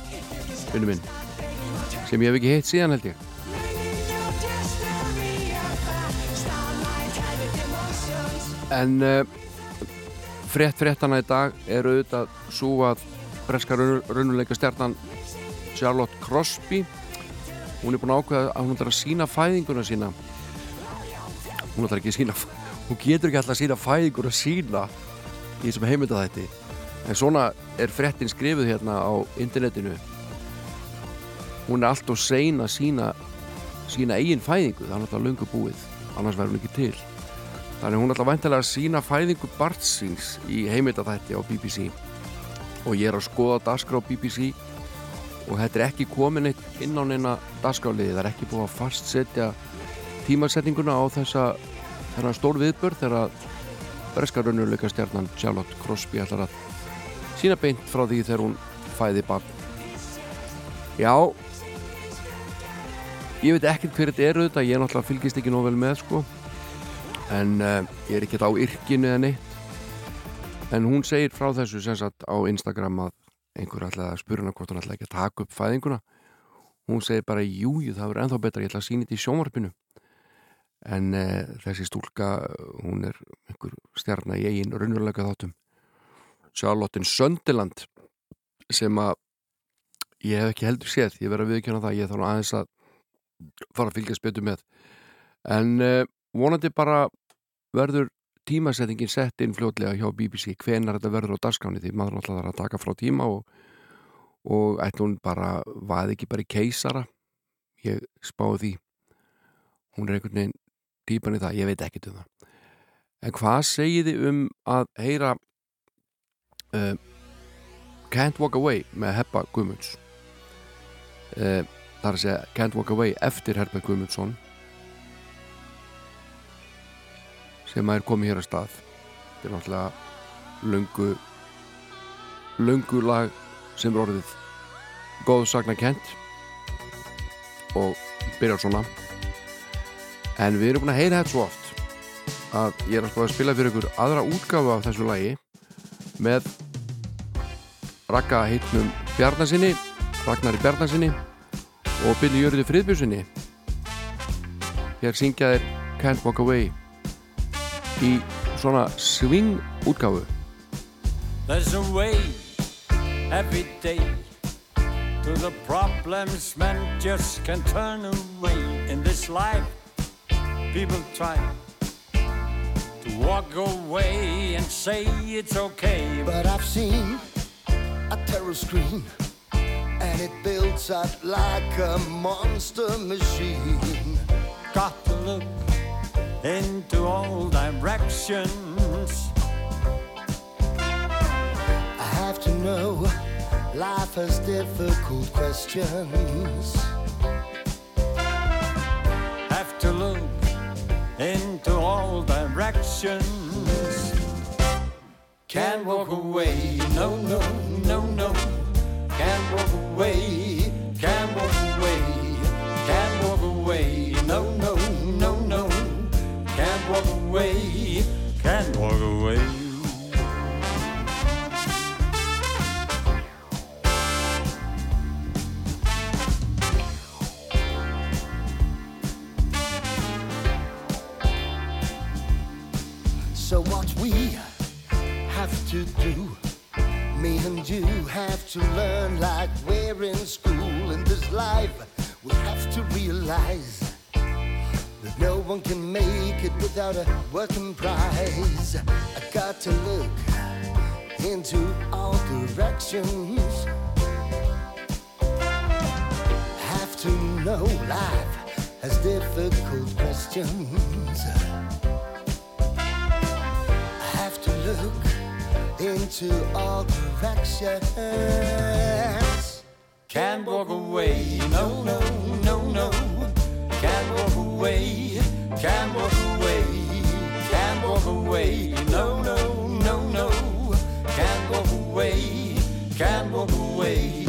vinnu minn, sem ég hef ekki heitt síðan held ég. En uh, frétt fréttana í dag er auðvitað svo að breska raunuleika stjarnan Charlotte Crosby hún er búin að ákveða að hún ætlar að sína fæðinguna sína hún ætlar ekki að sína hún getur ekki alltaf að sína fæðinguna sína í þessum heimilda þetta en svona er fréttin skrifuð hérna á internetinu. Hún er allt og sein að sína sína eigin fæðingu. Það er náttúrulega lungu búið. Annars verður hún ekki til. Þannig hún ætla væntilega að sína fæðingu Bartsins í heimildafætti á BBC og ég er að skoða dagskrá BBC og þetta er ekki komin eitt inn á neina dagskráliði, það er ekki búið að fastsetja tímasetninguna á þessa þennan stór viðbörð þegar breskarunnuleika stjarnan Charlotte Crosby ætlar að sína beint frá því þegar hún fæði barn. Já. Ég veit ekkert hver þetta er auðvitað, ég náttúrulega fylgist ekki nóg vel með sko. En uh, ég er ekkert á yrkinu eða neitt. En hún segir frá þessu sem sagt á Instagram að einhver ætlaði að spura hana hvort hún ætlaði ekki að taka upp fæðinguna. Hún segir bara jújú það verður ennþá betra ég ætla að sína þetta í sjónvarpinu en uh, þessi stúlka hún er einhver stjarnar í eigin raunveruleika þáttum. Charlotte Söndiland sem að ég hef ekki heldur séð ég verði að viðkjöna það, ég þarf aðeins að fara að fylgjast betur með. En uh, vonandi bara verður tímasettingin sett inn fljótlega hjá BBC hvenar þetta verður á dagskáni því maður alltaf þarf að taka frá tíma og, og ætla hún bara vaði ekki bara í keisara? Ég spáði því. Hún er einhvern veginn típan í það, ég veit ekki um það. En hvað segið þið um að heyra uh, Can't Walk Away með Heppa Guðmunds? Uh, það er að segja Can't Walk Away eftir Herbert Guðmundsson sem að er komið hér að stað. Þetta er náttúrulega lungu lungu lag sem er orðið góð sagna kent og byrjar svona en við erum búin að heyra þetta svo oft að ég er að að spila fyrir ykkur aðra útgafu af þessu lagi með rakka heitnum Bjarnasinni Ragnari Bjarnasinni og Billy Jörði Friðbjörnsinni hér syngja þeir Can't Walk Away í svona swing útgáfu There's a way every day to the problems men just can't turn away in this life. People try to walk away and say it's okay. But I've seen a terror screen and it builds up like a monster machine. Got to look into all directions. I have to know life has difficult questions. Into all directions. Can't walk away, no, no, no, no. Can't walk away, can't walk away, can't walk away, no, no, no, no. Can't walk away, can't walk away. To do, me and you have to learn like we're in school in this life. We have to realize that no one can make it without a working prize. I got to look into all directions. Have to know life has difficult questions. I have to look into all directions. Can't walk away, no, no, no, no. Can't walk away, can't walk away, can't walk away, no, no, no, no. Can't walk away, can't walk away,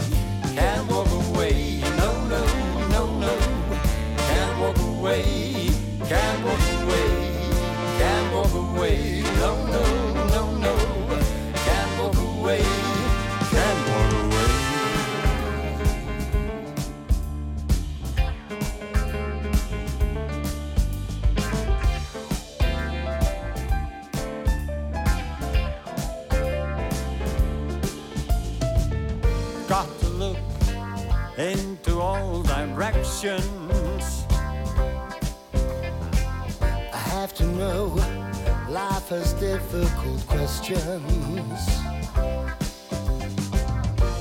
questions.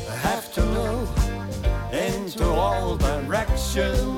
I have to know into all directions.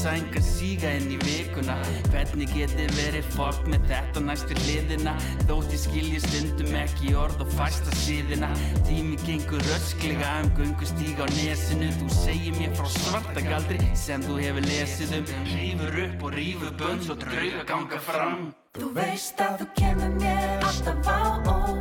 sæng að síga inn í vikuna. Hvernig geti verið fólk með þetta næstu hliðina? Þótt ég skilji stundum ekki orð og fæsta síðina Tími gengur ösklega um gungustíg á nesinu. Þú segir mér frá svartagaldri sem þú hefur lesið um. Rýfur upp og rýfur bönns og drauga ganga fram. Þú veist að þú kemur mér alltaf á ó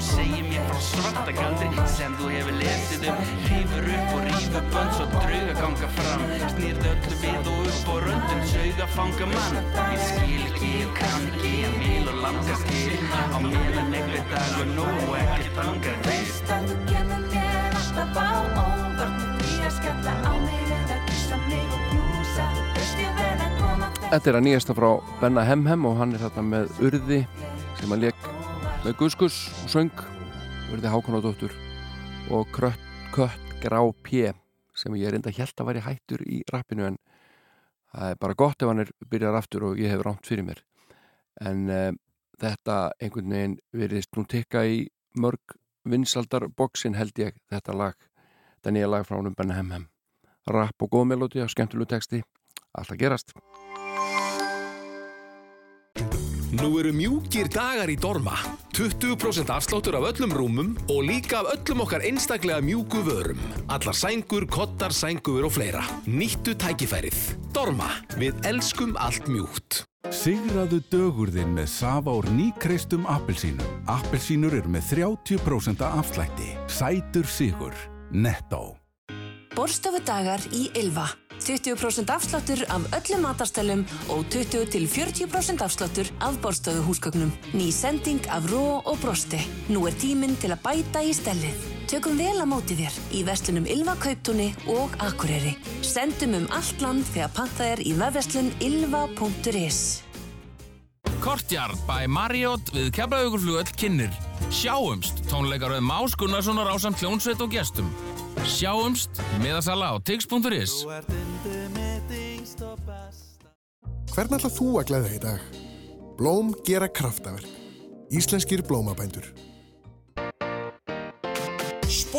segir mér frá svarta galdri sem þú hefur lesið um. Rífur upp og rífur bönn svo drauga ganga fram. Snýrð öllu við og upp og röndum sögða fanga mann. Ég skil ekki, ég kann ekki, ég vil og langa skil Á meðan eitthvað dag og nóg og ekkert angar veist að þú kemur mér alltaf á óvart. Því að skalla á mig eða kissa mig og knúsa. Þess ég verð að koma Þetta er að nýjasta frá Benna Hemhem og hann er þarna með urði sem að leik með Guskus og söng verði Hákonadóttur og Krött, Kött Grá P sem ég er enda held að væri hættur í rappinu en það er bara gott ef hann er byrjar aftur og ég hef rámt fyrir mér. En uh, þetta einhvern veginn verðist nú tikka í mörg vinsaldarboksin held ég þetta lag, þetta nýja lag frá húnum benn hemm hemm, rapp og góð melódi og skemmtilegu texti, alltaf gerast. Nú eru mjúkir dagar í Dorma. 20% afsláttur af öllum rúmum og líka af öllum okkar einstaklega mjúku vörum. Allar sængur, kottar, sængur og fleira. Nýttu tækifærið. Dorma. Við elskum allt mjúkt. Sigraðu dögurðin með Safa úr nýkreistum appelsínum. Appelsínur eru með 30% afslætti. Sætur sigur. Netto. Borstofudagar í Ylva. 20% afsláttur af öllum matarstælum og 20-40% afsláttur af borstofu húsgögnum. Ný sending af ró og brosti. Nú er tíminn til að bæta í stellið. Tökum vel að móti þér í vestlunum Ylva Kauptúni og Akureyri. Sendum um allt land þegar pantað er í vefverslun ylva.is. Kortjárn by Marriott við Keflavíkurflugöll kynir. Sjáumst tónleikaröð Más Gunnarssonar á samt hljónsveit og gestum. Sjáumst miðasala á tix.is Hvern ætlað þú að glæða í dag? Blóm gera kraftaverk. Íslenskir blómabændur.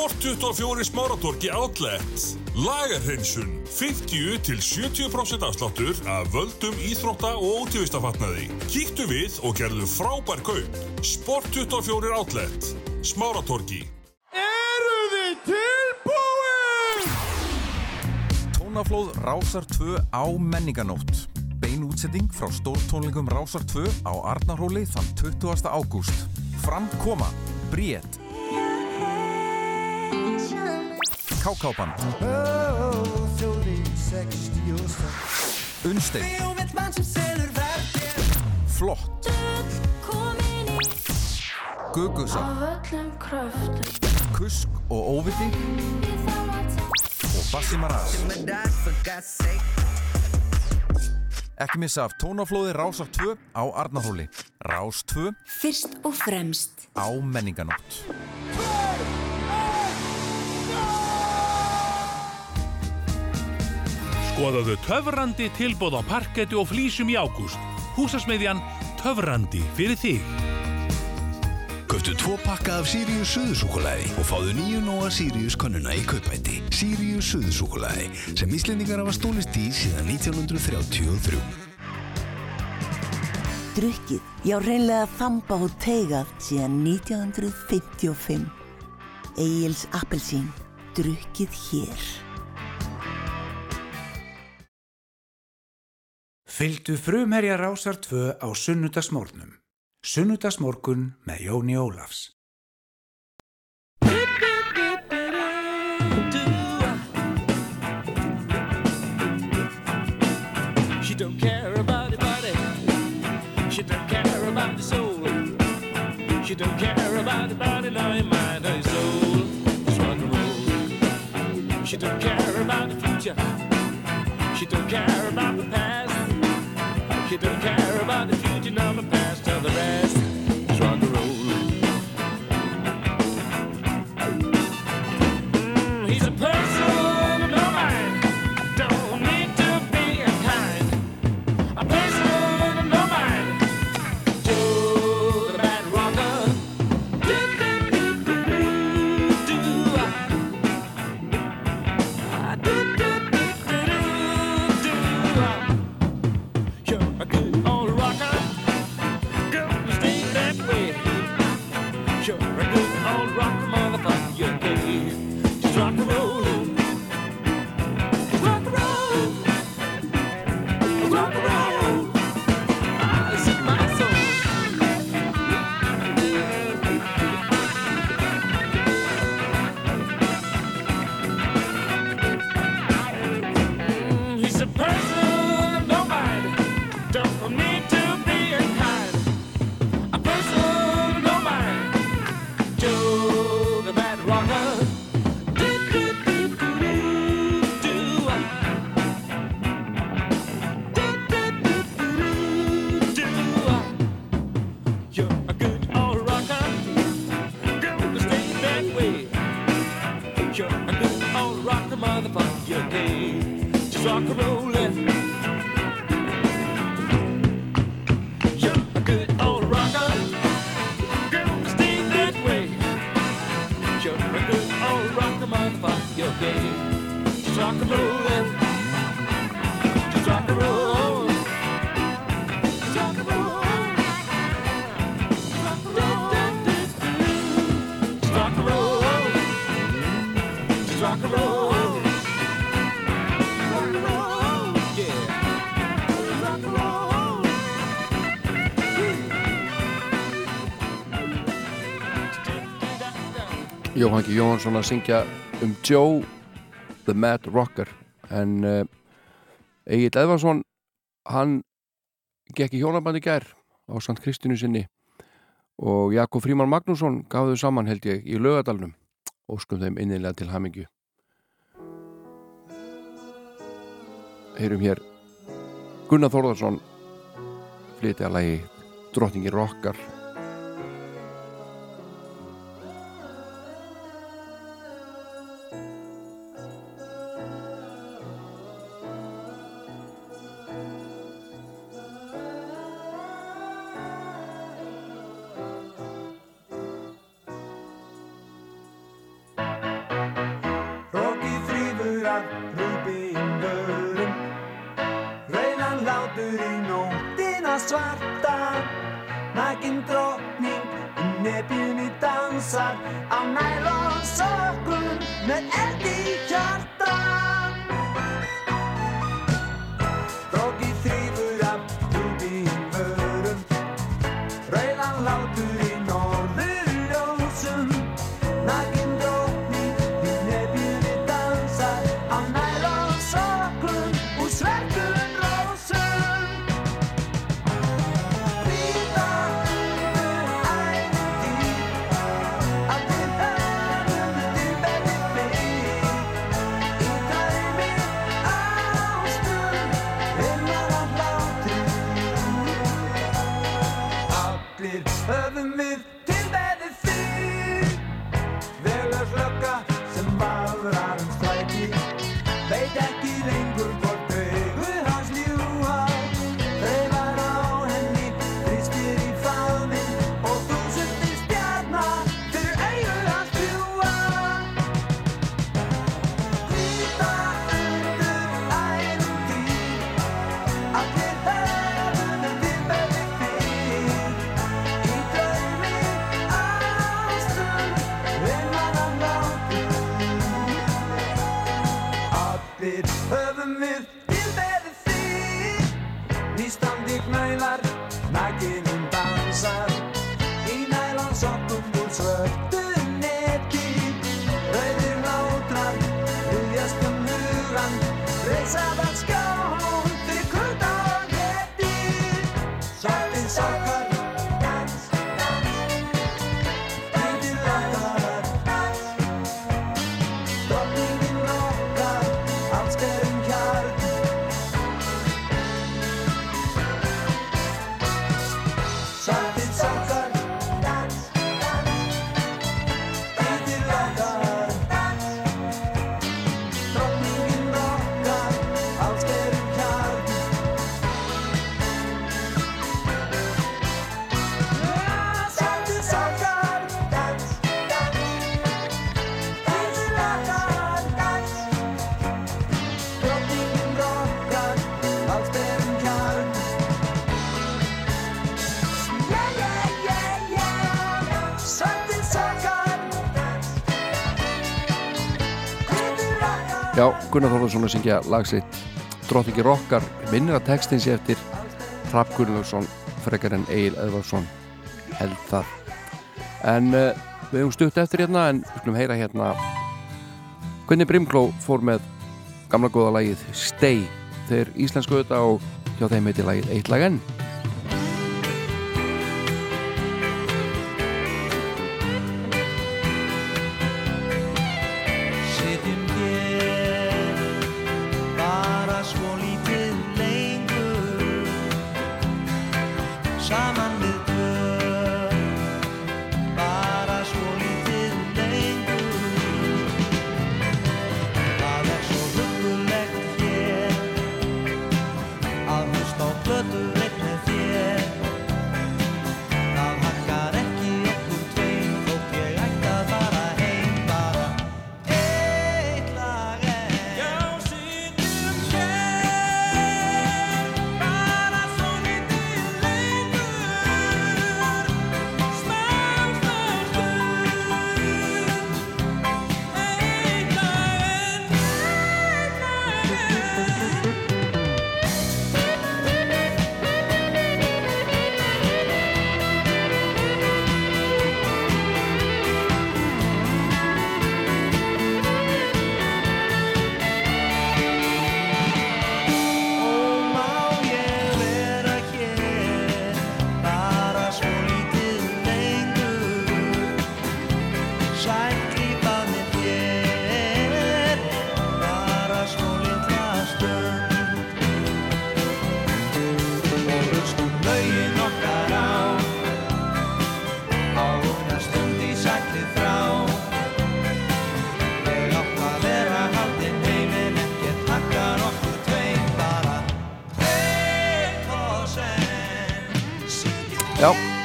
Sport 24 Smáratorki Outlet Lagarhreinsun 50-70% afsláttur af völdum íþrótta og ótífistafatnaði Kíktu við og gerðu frábær kaup Sport 24 Outlet Smáratorki Eru þið tilbúin? Tónaflóð Rásar 2 á menninganótt. Bein útsetting frá stórtónleikum Rásar 2 á Arnarhóli þann 20. ágúst. Framkoma, Bríett, Kákáband, Unnstein, Flott, Gugusar, Kusk og Óviti og Bassi Maras. Ekki missa af tónaflóði Rásar 2 á Arnarhóli. Rás 2 Fyrst og fremst. á menninganótt. Skoðaðu töfrandi tilbóð á parketti og flísum í ágúst. Húsasmiðjan Töfrandi fyrir þig. Köftu tvo pakka af Sirius Suðusúkulæði og fáðu nýju nóa Sirius könnuna í kaupæti. Sirius Suðusúkulæði sem Íslendingar hafa stólist í síðan 1933. Drukkið, já reynlega þamba og teigað síðan 1955. Egil's Appelsín, drukkið hér. Fylgdu frumherja Rásar 2 á sunnudagsmórnum. Sunnudagsmorgun með Jóni Ólafs. She don't care about the body. She don't care about the soul. She don't care about the body, your mind or soul. Just rock and roll. She don't care about the future. She don't care about the She don't care about the future, nor Jóhann Hanki Jóhansson að syngja um Joe the Mad Rocker. En eh, uh, Egil Edvarsson hann gekk í hjónabandi gær á Sant Kristinu sinni og Jakob Fríman Magnússon gaf þau saman held ég í lögadalunum óskum þeim innilega til hamingju. Heyrum hér Gunnar Þórðarsson flytja að lægi Drottningi Rockar heaven is Gunnar Þorvarsson að syngja lagsitt Drottingi Rokkar minnir að textin sé eftir Trapp Gunnlaugsson frekar en Egil Eðvarsson held það. En uh, við höfum stutt eftir hérna en við höfum heyra hérna Gunni Brimkló fór með gamla góða lagið Stay. Þeir íslensku auðvitað og hjá þeim heiti lagið Eitt lag enn.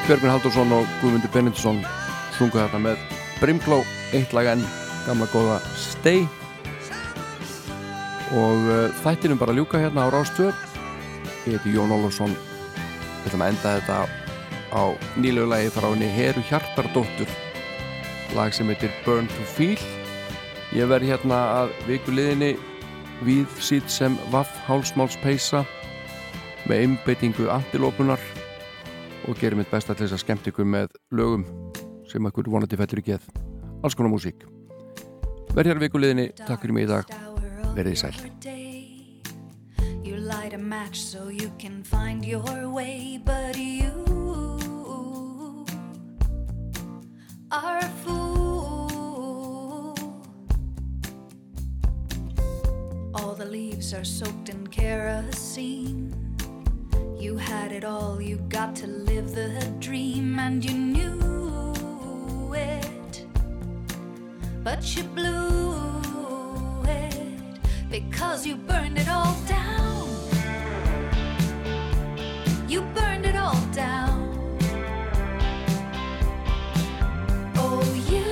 Já, Björgvin Haldursson og Guðmundur Benindusson sungu þetta með Brimkló, eitt lag enn, gamla góða Stay og uh, þættinum bara ljúka hérna á Rástöð ég heiti Jón Ólafsson. Við ætlum að enda þetta á nýlegu lagi frá henni Heru Hjartardóttur. Lag sem heitir Burn to Feel. Ég verð hérna að vikuliðinni við sýt sem Vaff Hálsmáls Peisa með einbeitingu antilópunar og gerir mitt besta til þess að skemmt ykkur með lögum sem ekkur vonandi fellur í geð. Alls konar músík. Verð hér vikuliðinni, takk fyrir mig í dag. Verðið sæl. You light a match so you can find your way, but you are a fool. All the leaves are soaked in kerosene. You had it all, you got to live the dream, and you knew it. But you blew it because you burned it all down. You burned it all down. Oh, you,